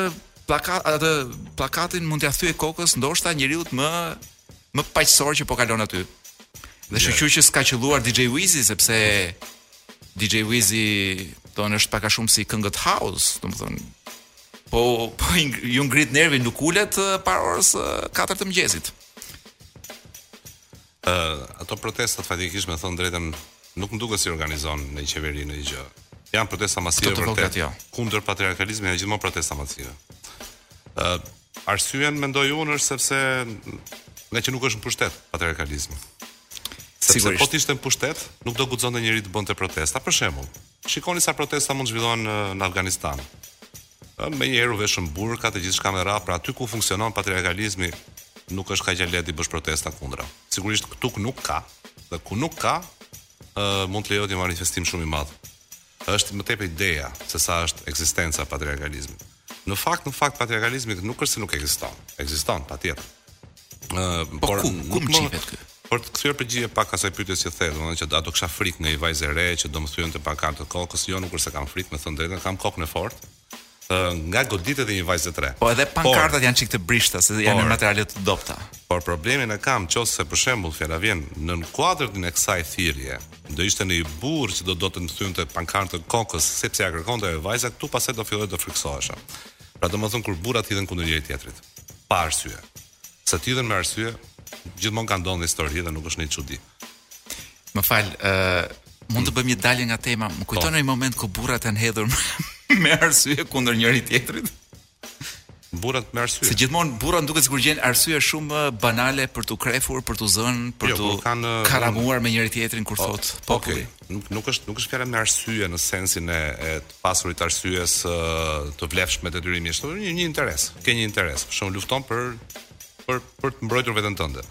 pllakat atë pllakatin mund t'ia thyejë kokës ndoshta njeriut më paqësor që po kalon aty. Dhe shyqyr që s'ka qëlluar DJ Wizi sepse DJ Wizi tonë është pak a shumë si këngët house, domethënë po po iu ngrit nervi nuk ulet para orës 4 të mëngjesit. Ë uh, ato protestat faktikisht me thënë të drejtën nuk më duket se organizon qeveria ndonjë gjë. Janë protesta masive vërtet. Jo. Kundër patriarkalizmit janë gjithmonë protesta masive. Ë uh, Arsyeja mendoj unë është sepse ngaqë nuk është në pushtet patriarkalizmi. Sepse Sigurisht. po të ishte në pushtet, nuk do guxonte njeri të bënte protesta. Për shembull, shikoni sa protesta mund të zhvillohen në, në Afganistan. Ë, Menjëherë u veshën burka të gjithë gjithçka me radhë, pra aty ku funksionon patriarkalizmi, nuk është kaq e lehtë të bësh protesta kundra. Sigurisht këtu ku nuk ka, dhe ku nuk ka, ë, mund të lejohet një manifestim shumë i madh. Është më tepër ideja se sa është ekzistenca e patriarkalizmit. Në fakt, në fakt patriarkalizmi këtu nuk është se nuk ekziston. Ekziston patjetër. Ë, po por ku, ku më çifet ky? Për t'i kthyer përgjigje pak asaj pyetjes që the, domethënë që a do kisha frikë nga një vajzë e re që do më thyente pankartën kokës, jo nuk është se kam frikë, me thënë të drejtën, kam kokën e fortë. Ë, nga goditjet e një vajze të re. Po edhe pankartat janë çik të brishta, se janë me materiale të dobta. Por problemin e kam qoftë se për shembull fjala vjen në kuadrin e kësaj thirrje, Do ishte ndonjë burrë që do do të më thyente pankartën kokës sepse ia kërkonte ajo vajza këtu pastaj do filloja të frikësohesha pra domethënë kur burrat hidhen kundër njëri tjetrit pa arsye se të hidhen me arsye gjithmonë ka ndodhur në histori dhe nuk është ndonjë çudi më fal ë uh, mund të bëjmë një dalje nga tema më kujton po. një moment ku burrat janë hedhur me arsye kundër njëri tjetrit Burrat me arsye. Se gjithmonë burrat duket sikur gjejnë arsye shumë banale për tu krefur, për tu zënë, për jo, tu karamuar me njëri tjetrin kur thot po okay. nuk nuk është nuk është fjala me arsye në sensin e, e të pasurit arsyes të vlefshme detyrimisht, është një, një interes. Ke një interes, për shembull lufton për për për të mbrojtur veten tënde.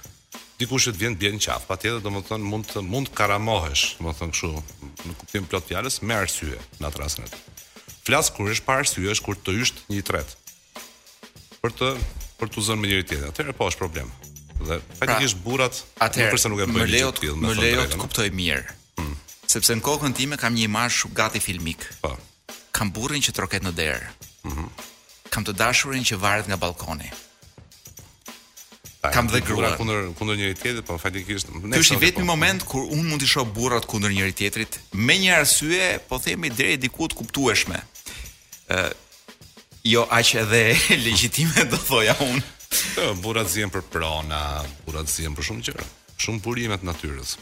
Dikush që të vjen bie në qafë, patjetër, domethënë mund të mund të karamohesh, domethënë kështu, në kuptimin plot fjalës, me arsye në atë rastin aty. Flas kur është pa arsye, është kur të ysht një i tretë. Për tu për tu zënë me njëri tjetrin. Atëherë po është problem. Dhe faktikisht pra, burrat atëherë përse nuk e bëjnë gjë të tillë, më lejo të kuptoj mirë. Hmm. Sepse në kokën time kam një imazh shumë gati filmik. Po. Kam burrin që troket në derë. Mm -hmm. Kam të dashurin që varet nga balkoni. Kam dhe gruan kundër kundër njëri tjetrit, po faktikisht. Ky është i vetmi po. moment kur un mund t'i shoh burrat kundër njëri tjetrit me një arsye, po themi deri diku të kuptueshme. Ë jo aq edhe legjitime do thoja un. Po burrat zihen për prona, burrat zihen për shumë gjëra, shumë burime të natyrës.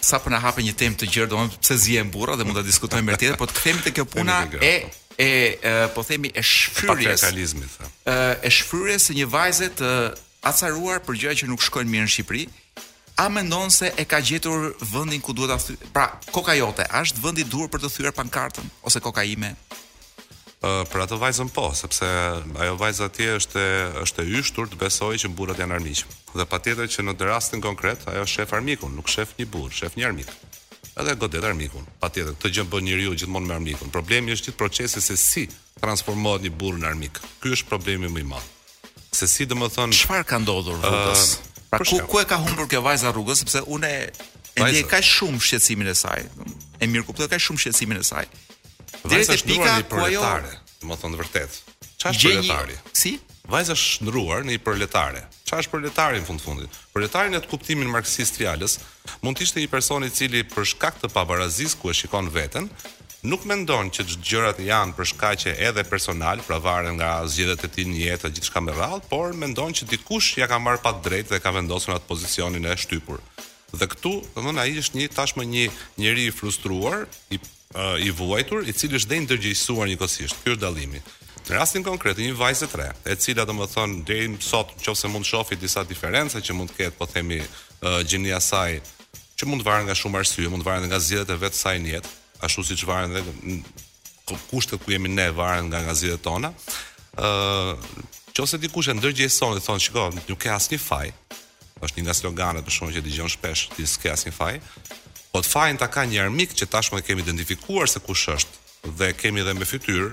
sa po na hape një temë të gjerë, domethënë pse zihen burra dhe mund ta diskutojmë herë tjetër, po të kthehemi te kjo puna e e po themi e shfryrjes patriarkalizmit. Ë e shfryrjes së një vajze të acaruar për gjëra që nuk shkojnë mirë në Shqipëri, a mendon se e ka gjetur vendin ku duhet ta thyjë? Pra, koka jote, a është vendi i duhur për të thyer pankartën ose koka ime? Për atë vajzën po, sepse ajo vajzë atje është e është e yshtur të besojë që burrat janë armiq. Dhe patjetër që në atë rastin konkret ajo të shef armikun, nuk shef një burrë, shef një armik. Edhe e godet armikun. Patjetër, këtë gjë bën njeriu gjithmonë me armikun. Problemi është gjithë procesi se si transformohet një burrë në armik. Ky është problemi më i madh. se si domethënë çfarë ka ndodhur rrugës. Uh, pra ku, ku e ka humbur kjo vajza rrugën sepse unë e ndjej kaq shumë shqetësimin e saj. E mirëkuptoj kaq shumë shqetësimin e saj. Deri te pika ku ajo domethënë vërtet. Çfarë është proletari? Si? Vajza është shndruar në një proletare. Çfarë është proletari në fund fundit? Proletari në kuptimin marksist fjalës Mund të ishte një person i cili për shkak të pabarazisë ku e shikon veten, nuk mendon që gjërat janë për shkaqe edhe personal, pra varen nga zgjedhjet e tij në jetë e gjithçka me radhë, por mendon që dikush ia ka marrë pa të drejtë dhe e ka vendosur në atë pozicionin e shtypur. Dhe këtu, domethënë ai është një tashmë një njeri i frustruar, i i vuajtur, i cili është dhe i ndërgjegjësuar njëkohësisht. Ky është dallimi. Në rastin konkret një vajzë të re, e cila domethën deri më sot, qoftë se mund të shofi disa diferenca që mund të ketë, po themi, gjinia e saj, që mund të varen nga shumë arsye, mund të varen nga zgjedhjet e vet saj në jetë, ashtu siç varen dhe ku kushtet ku jemi ne varen nga nga zgjedhjet tona. Ëh, qoftë se dikush e ndërgjegjëson dhe thotë, shiko, nuk ke asnjë faj, Është një nga sloganet për shembull që dëgjon shpesh ti s'ke asnjë faj. Po ty fajin ta ka një armik që tashmë e kemi identifikuar se kush është dhe kemi edhe me fytyrë.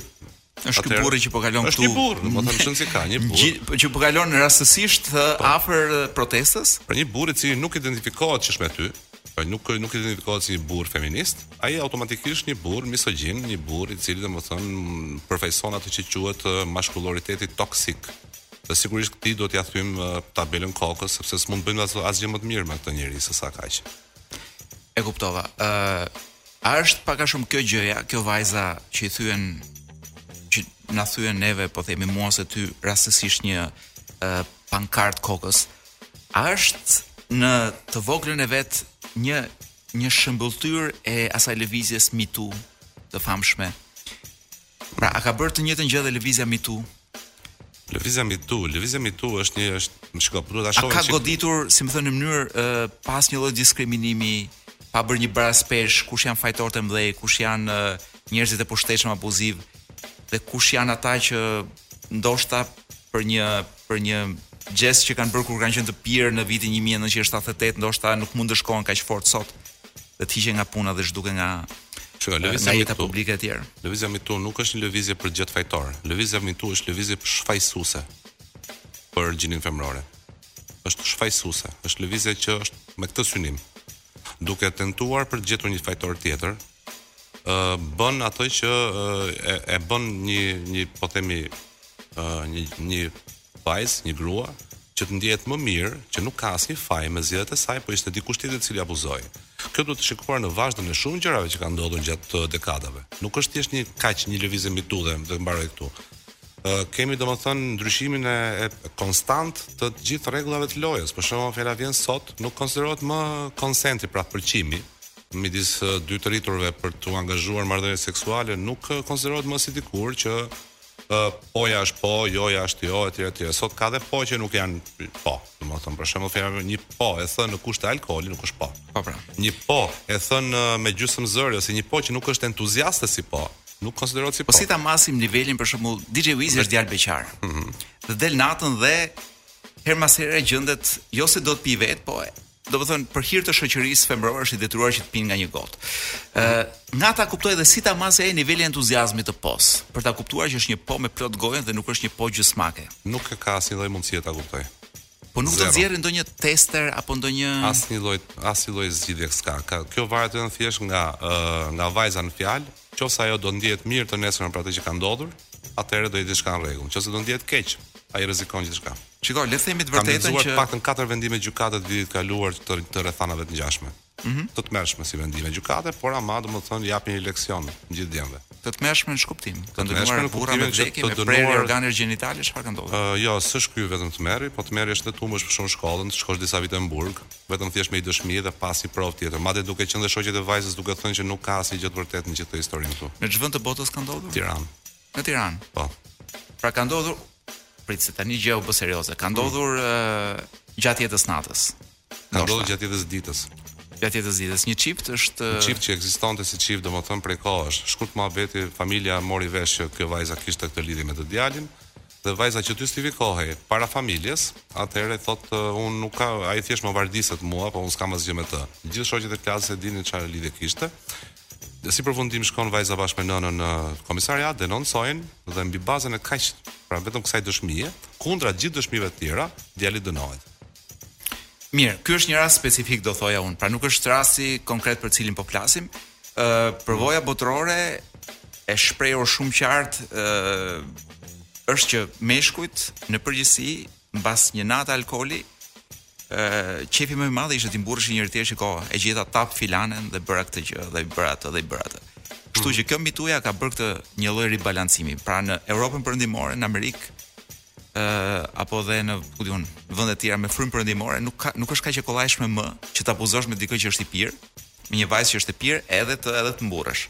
Është ky burri që po kalon këtu. Është një burrë, domethënë s'ka një burrë. Po që po kalon rastësisht po. afër protestës. Për një burrë i cili nuk identifikohet si me ty, pra po nuk nuk identifikohet si një burrë feminist, ai automatikisht një burrë misogjin, një burrë i cili domethënë përfaqëson atë që quhet mashkulloriteti toksik. Dhe sigurisht këtij do t'ia thyejmë uh, tabelën kokës sepse s'mund të bëjmë asgjë më të mirë me këta njerëz se sa kaq. E kuptova. Ë uh, a është pak a shumë kjo gjëja, kjo vajza që i thyen që na thyen neve, po themi mua ose ty rastësisht një ë uh, pankartë kokës. A është në të voglën e vet një një shëmbëlltyrë e asaj lëvizjes MeToo të famshme. Pra, a ka bërë të njëjtën gjë dhe lëvizja MeToo? Lëvizja MeToo, lëvizja MeToo është një është më shiko, duhet ta shohim. A ka goditur, si me thënë në mënyrë uh, pa asnjë lloj diskriminimi, pa bërë një baraspeshë, kush janë fajtorët e mëdhenj, kush janë uh, njerëzit e pushtetshëm abuziv dhe kush janë ata që ndoshta për një për një gjest që kanë bërë kur kanë qenë të pirë në vitin 1978, ndoshta nuk mund të ndëshkohen kaq fort sot dhe të hiqen nga puna dhe zhduken nga Shiko, lëvizja MeToo. Publike etj. Lëvizja MeToo nuk është një lëvizje për të gjet fajtorë. Lëvizja MeToo është lëvizje për shfajësuese për gjininë femrore. Është shfajësuese, është lëvizje që është me këtë synim. Duke tentuar për të gjetur një fajtor tjetër, bën atë që e bën një një po themi një një vajzë, një grua që të ndjehet më mirë, që nuk ka asnjë faj me zgjedhjet e saj, po ishte dikush tjetër i cili abuzoi. Kjo duhet shikuar në vazhdën e shumë gjërave që kanë ndodhur gjatë dekadave. Nuk është thjesht një kaq një lëvizje MeToo dhe mbaroi këtu. Ë kemi domethënë ndryshimin e, e konstant të gjithë rregullave të lojës. Për shembull, fjala vjen sot, nuk konsiderohet më konsenti pra pëlqimi, midis dy të rriturve për t'u angazhuar në marrëdhënie seksuale nuk konsiderohet më si dikur që uh, poja është po, joja është jo, etj etj. Sot ka dhe po që nuk janë po. Domethënë për shembull fjalë një po e thënë në kushte alkooli nuk është po. Po pra. Një po e thënë me gjysmë zëri ose një po që nuk është entuziaste si po, nuk konsiderohet si po. Po si ta masim nivelin për shembull DJ Wiz është djalë beqar. Ëh. Mm -hmm. Dhe del natën dhe herë mbas here gjendet jo se do të pijë vetë, po e Domethënë për hir të shoqërisë femërore është i detyruar që të pijë nga një gotë. Ë nga ta kuptojë edhe si ta masë ai nivelin e entuziazmit të po-së, për ta kuptuar që është një po me plot gojën dhe nuk është një po gjysmake. Nuk e ka asnjë lloj mundësie ta kuptojë. Po nuk do nxjerrin ndonjë tester apo ndonjë asnjë lloj asnjë lloj zgjidhje s'ka. Ka, kjo varet vetëm thjesht nga uh, nga vajza në fjalë, Nëse ajo do ndihet mirë të nesërmen për atë që ka ndodhur, atëherë do jetë gjithçka në rregull. Nëse do ndihet keq, ai rrezikon gjithçka. Shiko, le të themi të vërtetën që. Kam lexuar të paktën katër vendime gjykate të vitit të kaluar të të rrethanave të ngjashme. Të tmerrshme si vendime gjykate, por ama domethënë japin një leksion gjithë djemve. Të tmerrshme në ç'kuptim? Të dënuar burra me vdekje, me prerje organesh gjenitale, çfarë ka ndodhur? Jo, s'është ky vetëm tmerri, po tmerri është edhe të humbësh për shumë shkollën, të shkosh disa vite në burg, vetëm thjesht me një dëshmi dhe pa asnjë provë tjetër, madje duke qenë dhe shoqet e vajzës duke thënë që nuk ka asnjë gjë të vërtetë në gjithë këtë historinë këtu. Në ç'vend të botës ka ndodhur? Tiranë. Në Tiranë. Po. Pra ka ndodhur prit se tani gjëja u bë serioze. Ka ndodhur mm. gjatë jetës natës. Ka ndodhur gjatë jetës ditës. Gjatë jetës ditës, një çift është një çift që ekzistonte si çift, domethënë prej kohësh. Shkurt muhabeti familja mori vesh që kjo vajza kishte këtë lidhje me këtë djalin. Dhe vajza që të justifikohej para familjes, atëherë thotë unë nuk ka, ai thjesht më vardiset mua, po unë s'kam asgjë me të. Gjithë shoqet e klasës e dinin çfarë lidhje kishte. Dhe si përfundim shkon vajza bashkë me nënën në komisariat, denoncojnë dhe mbi bazën e kaq, pra vetëm kësaj dëshmie, kundra gjithë dëshmive të tjera, djali dënohet. Mirë, ky është një rast specifik do thoja unë. Pra nuk është rasti konkret për cilin po flasim. Ë uh, përvoja botërore e shprehur shumë qartë ë uh, është që meshkujt në përgjithësi mbas një nate alkooli ë qefi më i madh ishte t'i mburreshin njëri-tjetrit shiko e gjeta tapë filanen dhe bëra këtë gjë dhe bëra atë dhe bëra atë. Kështu mm. që kjo mituja ka bërë këtë një lloj ribalancimi. Pra në Europën Perëndimore, në Amerikë, apo dhe në ku di unë vende të tjera me frymë perëndimore nuk ka nuk është kaq e kollajshme më që të abuzosh me dikë që është i pirë, me një vajzë që është e pirë edhe të edhe të mburresh.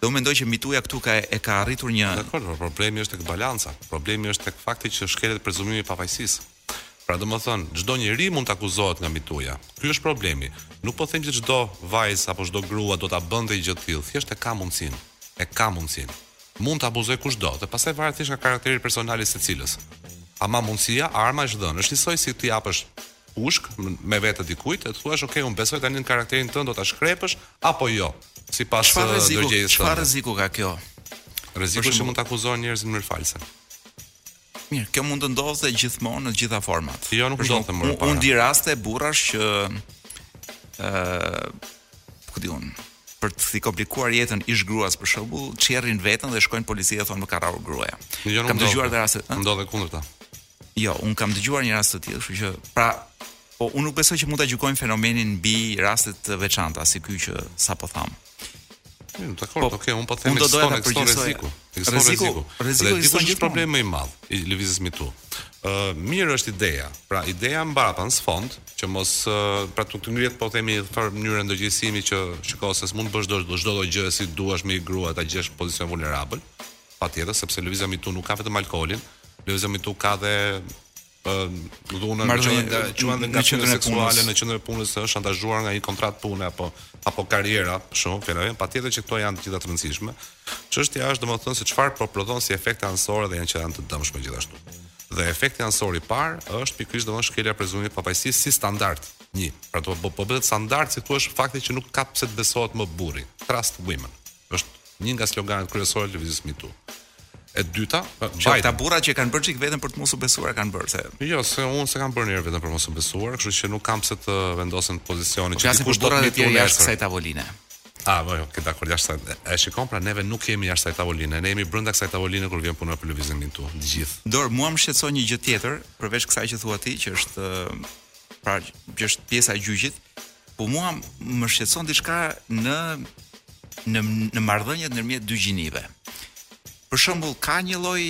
Dhe unë mendoj që mituja këtu ka e ka arritur një Dakor, por problemi është te balanca. Problemi është tek fakti që shkelet prezumimi i pafajësisë. Pra domethënë, çdo njeri mund të akuzohet nga mituja. Ky është problemi. Nuk po them që çdo vajzë apo çdo grua do ta bënte një gjë të tillë, thjesht e ka mundësinë. E ka mundësinë. Mund të abuzojë kushdo dhe pastaj varet thjesht nga karakteri personal i secilës. Ama mundësia, arma është dhënë, është njësoj si t'i japësh pushkë me vete dikujt e të thuash ok unë besoj tani në karakterin tënd do ta shkrepësh apo jo, sipas ndërgjegjës tënde. Çfarë rreziku ka kjo? Rreziku është që mund të akuzohen njerëzit në mënyrë false. Mirë, kjo mund të ndodhte gjithmonë në të gjitha format. Jo, nuk ndodhte më. Unë di raste burrash që ë uh, ku di unë, për t'i komplikuar jetën ish gruas për shembull, çerrin veten dhe shkojnë në polici dhe thonë më ka rrahur gruaja. Jo, nuk kam dëgjuar të raste. Ndodh e kundërta. Jo, unë kam dëgjuar një rast të tillë, kështu që pra po unë nuk besoj që mund ta gjykojmë fenomenin mbi raste të veçanta si ky që sapo thamë. Mirë, dakor, po, okay, unë po them se ekziston rreziku. Ekziston rreziku. Rreziku është një problem më i madh i lëvizjes MeToo. Ë mirë është ideja. Pra ideja mbart në sfond që mos pra të ngrihet po themi një farë mënyrë ndërgjegjësimi që shiko se s'mund të bësh çdo çdo lloj gjë si duash me një grua ta gjesh në pozicion vulnerabël. Patjetër, sepse lëvizja MeToo nuk ka vetëm alkoolin, lëvizja MeToo ka dhe ë dhunën në qendrën e quan dhe ngacmimin seksual në qendrën e punës se është shantazhuar nga një kontratë pune apo apo karriera për shembull fjala vjen patjetër që këto janë të gjitha të rëndësishme çështja është domethënë se çfarë po prodhon si efekte anësore dhe janë që janë të dëmshme gjithashtu dhe efekti anësor i parë është pikërisht domethënë shkelja e prezumimit të pafajësisë si standard një pra po po bëhet standard si të thuash fakti që nuk ka pse të besohet më burri trust women Është një nga sloganet kryesore të lëvizjes MeToo. E dyta, pra, Biden. Po këta burrat që kanë bërë një çikë veten për të mos u besuar kanë bërë ë. Jo, se unë s'e kam bërë veten për mos t'u besuar, kështu që nuk kam pse të vendosem në pozicionin që dikush do të thotë jashtë kësaj tavoline. A, po, jo, ke dakord jashtë sa. E shikon pra neve nuk kemi jashtë kësaj tavoline, ne jemi brenda kësaj tavoline kur vjen puna për lëvizjen MeToo, të gjithë. Dori, mua më shqetëson një gjë tjetër, përveç kësaj që thua ti, që është pra që është pjesa e gjyqit, Po mua më shqetëson diçka në në në marrëdhëniet ndërmjet dy gjinive. Për shembull, ka një lloj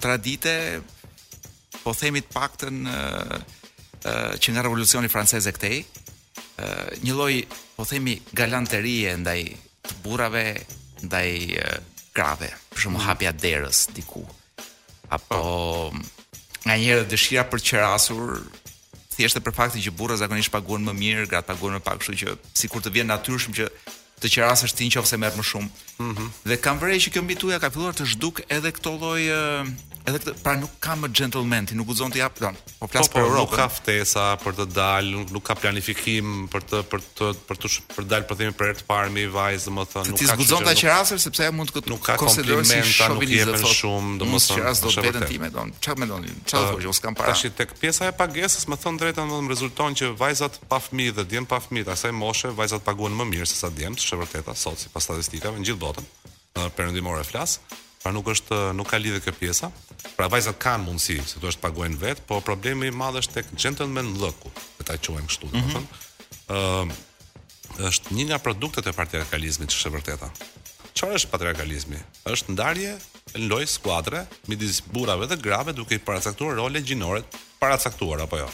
tradite po themi të paktën që nga revolucioni francez e këtej, një lloj po themi galanterie ndaj të burrave, ndaj grave, për shembull mm. hapja derës diku. apo nganjëherë dëshira për të qerasur thjesht për faktin që burrat zakonisht paguhen më mirë, gratë paguhen më pak, kështu që sikur të vjen natyrshëm që të qerasësh ti në qoftë se merr më shumë. Ëh. Mm -hmm. Dhe kam vënë re që kjo MeToo-ja ka filluar të zhdukë edhe këto lloj edhe këtë, pra nuk ka më gentleman, ti nuk guxon të japësh don. Po flas për Europën. Po, nuk ka ftesa për të dalë, nuk, nuk ka planifikim për të për të për të për të dalë po themi për herë të parë me një vajzë, domethënë nuk ka. Ti s'guxon ta qerasësh sepse ajo mund të nuk ka komplimenta, si nuk i jepen shumë, domethënë. Unë e qeras dot veten time, don. Çfarë mendon? Çfarë thua, unë s'kam para. Tash tek pjesa e pagesës, me thënë të drejtën, rezulton që vajzat pa fëmijë dhe djemtë pa fëmijë, të kësaj moshe vajzat paguhen më mirë sesa djemtë, është e vërteta sot sipas statistikave në gjithë botën. në perëndimore flas, pra nuk është nuk ka lidhje kjo pjesa. Pra vajzat kanë mundësi, si të thuash, të paguajnë vetë, po problemi i madh është tek gentlemanllëku, le ta quajmë kështu, mm -hmm. domethënë. Ëh, uh, është një nga produktet e patriarkalizmit, ç'është e vërteta. Çfarë është patriarkalizmi? Është ndarje në lojë skuadre midis burrave dhe grave duke i paracaktuar role gjinore, paracaktuar apo jo.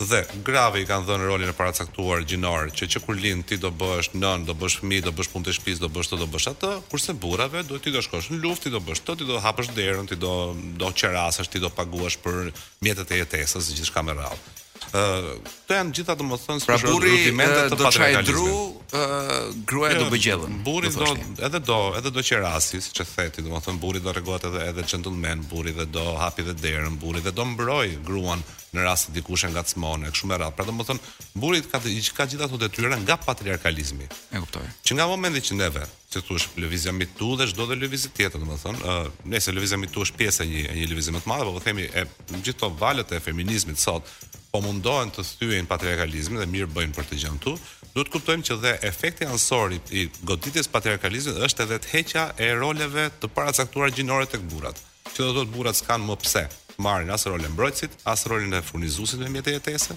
Dhe, grave i kanë dhënë rolin e paracaktuar gjinor që që kur lind ti do bëhesh nënë, do bësh fëmijë, do bësh punë të shpisë, do bësh këtë, do bësh atë, kurse burrave duhet ti do shkosh në luftë, ti do bësh këtë, ti do hapësh derën, ti do do qerasësh, ti do paguash për mjetet e jetesës, gjithçka me radhë. Ë, këto janë gjitha domethënë pra, si burri do çaj dru, ë gruaja do jo, bëj gjellën. Burri do, do edhe do, edhe do qerasi, siç e the ti, domethënë burri do tregohet edhe edhe gentleman, burri dhe do hapi dhe derën, burri dhe do mbroj gruan në rast se dikush e ngacmon e kështu me radhë. Pra domethënë, burri i ka të ka gjithë ato detyra nga patriarkalizmi. E kuptoj. Që nga momenti që neve, si thua, lëvizja MeToo dhe çdo dhe lëvizje tjetër, domethënë, ë, uh, nëse lëvizja MeToo është pjesë e një e një lëvizje më të madhe, po po themi e gjithë ato valët e feminizmit sot po mundohen të thyejnë patriarkalizmin dhe mirë bëjnë për këtë gjënë këtu, duhet të kuptojmë që dhe efekti anësor i goditjes së patriarkalizmit është edhe te heqja e roleve të paracaktuara gjinore tek burrat. Që do të thotë burrat s'kanë më pse të marrin as rolin e mbrojtësit, as rolin e furnizuesit me mjete jetese,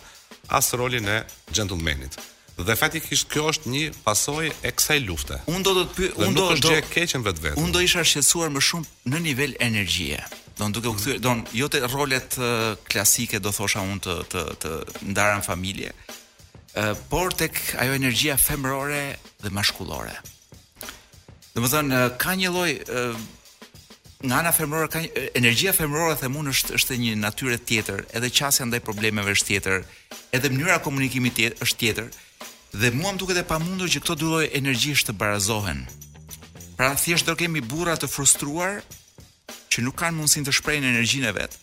as rolin e xhentëlmenit. Dhe faktikisht kjo është një pasojë e kësaj lufte. Unë do të të pyes, unë do të gjë e keqe në vetvete. Unë do isha shqetësuar më shumë në nivel energjie. Dmth duke u kthyer, dmth jo te rolet klasike do thosha unë të të të ndara në familje, por tek ajo energjia femërore dhe mashkullore. Domethënë ka një lloj nga ana femërore ka një energjia femërore them unë është është një natyrë tjetër, edhe qasja ndaj problemeve është tjetër, edhe mënyra e komunikimit tjetër është tjetër. Dhe mua më duket e pamundur që këto dy lloje energjish të barazohen. Pra thjesht do kemi burra të frustruar që nuk kanë mundësinë të shprehin energjinë e vet.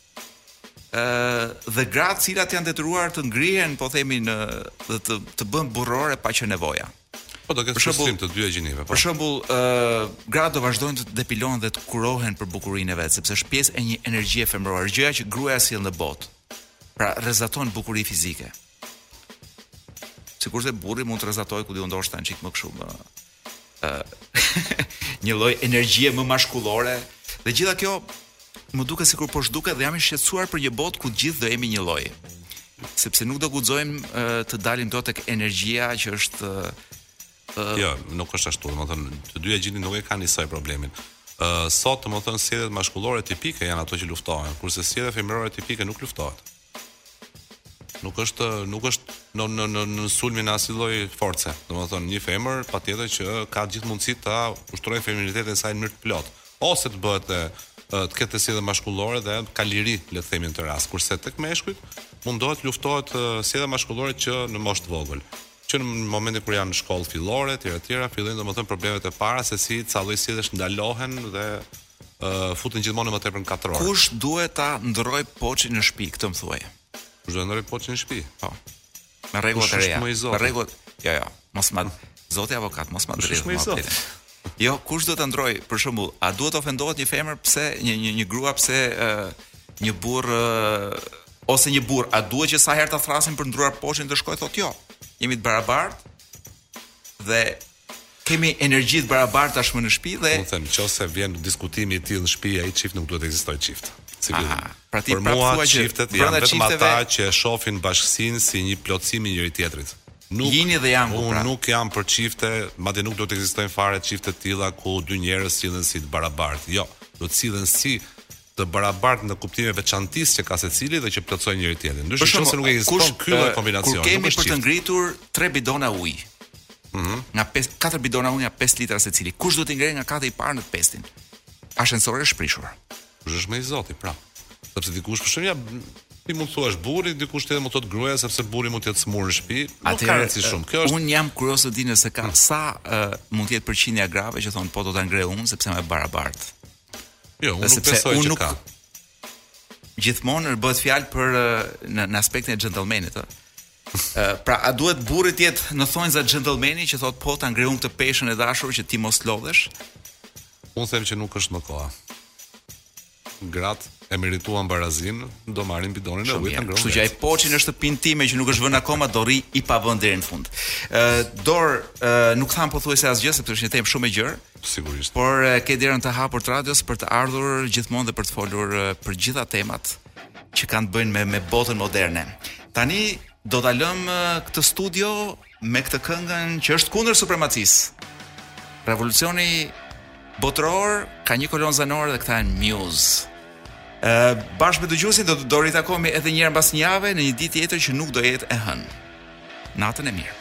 ë dhe gra të cilat janë detyruar të ngrihen, po themi në dhe të të bëhen burrërore pa qenë nevoja. Po do ketë shembullim të dyja gjinive. Po. Për shembull, ë uh, gratë do vazhdojnë të depilohen dhe të kurohen për bukurinë e vet, sepse është pjesë e një energjie femërore, gjëja që gruaja sjell në botë. Pra, rrezaton bukuri fizike. Sikurse burri mund të rrezatojë ku di unë ndoshta një çik më kështu më ë një lloj energjie më mashkullore. Dhe gjitha kjo Më duket sikur po zhduket dhe jam i shqetësuar për një botë ku të gjithë do jemi një lloj. Sepse nuk do guxojmë të dalim dot tek energjia që është ë Jo, nuk është ashtu, domethënë të dyja gjinitë nuk e kanë njësoj problemin. Ë sot domethënë sjelljet mashkullore tipike janë ato që luftohen, kurse sjelljet femërore tipike nuk luftohet. Nuk është nuk është në në në në sulmin e asnjë lloj force. Domethënë një femër patjetër që ka gjithë mundësitë ta ushtrojë feminitetin e saj në mënyrë të plotë, ose të bëhet e, e, të ketë sjellje mashkullore dhe ka liri, le të themi në këtë rast. Kurse tek meshkujt mundohet të luftohet e, sjellja mashkullore që në moshë të vogël. Që në momentin kur janë në shkollë fillore etj etj, fillojnë domethënë problemet e para se si ca lloj sjelljesh ndalohen dhe futen gjithmonë e më tepër në katror. Kush duhet ta ndërroj poçin në shpi, këtë më thuaj. Kush duhet ndërroj poçin në shpi? Po. Me rregulla të reja. Me rregulla. Jo, jo. Mos ma Zoti avokat, mos ma dridh. Kush më Jo, kush do ta ndroj, për shembull, a duhet ofendohet një femër pse një një një grua pse ë një burr ose një burr, a duhet që sa herë ta thrasin për ndruar poçin të shkojë thotë jo. Jemi të barabartë dhe Kemi energji të barabartë tashmë në shtëpi dhe Unë them, qoftë se vjen diskutimi i tillë në shpi, ai çift nuk duhet të ekzistojë çift. Aha, pra ti prapë thua që çiftet janë vetëm ata që e shofin bashkësinë si një plotësim i njëri-tjetrit. Nuk Jini dhe Jangu, pra. Unë nuk jam për çifte, madje nuk duhet të ekzistojnë fare çifte të tilla ku dy njerëz sillen si të barabartë. Jo, duhet të sillen si të barabartë në kuptimin e veçantisë që ka secili dhe që plotësojnë njëri tjetrin. Ndryshe nëse nuk ekziston ky lloj kombinacioni, kur kemi për të ngritur 3 bidona ujë. Ëh. Mhm. Nga 5 4 bidona ujë nga 5 litra secili. Kush do t'i ngrejë nga kati i parë në të pestin? Ashensori është prishur. Kush është më i zoti pra? Sepse dikush për shembull ja ti mund thuash burri, dikush tjetër mund thotë gruaja sepse burri mund të jetë smur në shtëpi. Atëherë ka rëndësi shumë. Kjo është Un jam kurioz të di nëse ka hmm. sa uh, mund të jetë përqindja grave që thon po do ta ngre unë sepse jemi të barabartë. Jo, unë nuk besoj që ka. Gjithmonë bëhet fjalë për në, në aspektin e gentlemanit, ëh. Pra, a duhet burri të jetë në thonjza gentlemani që thot po ta ngre unë këtë peshën, e dashur, që ti mos lodhesh? Unë them që nuk është më koha. Grat e merituan barazin, do marrin bidonin e ujit ta ngrenë. Kështu që ai poçi në shtëpinë time që nuk është vënë akoma do rri i pavënë deri në fund. Ë, Dor, nuk tham pothuajse asgjë sepse është një temë shumë e gjerë. Sigurisht. Por e ke derën të hapur të radios për të ardhur gjithmonë dhe për të folur për gjitha temat që kanë të bëjnë me me botën moderne. Tani do ta lëm këtë studio me këtë këngën që është kundër supremacisë. Revolucioni botëror ka një kolon zanore dhe këta janë Muse. Ë bashkë me dëgjuesin do të do ritakohemi edhe një herë mbas një jave në një ditë tjetër që nuk do jetë e hënë. Natën e mirë.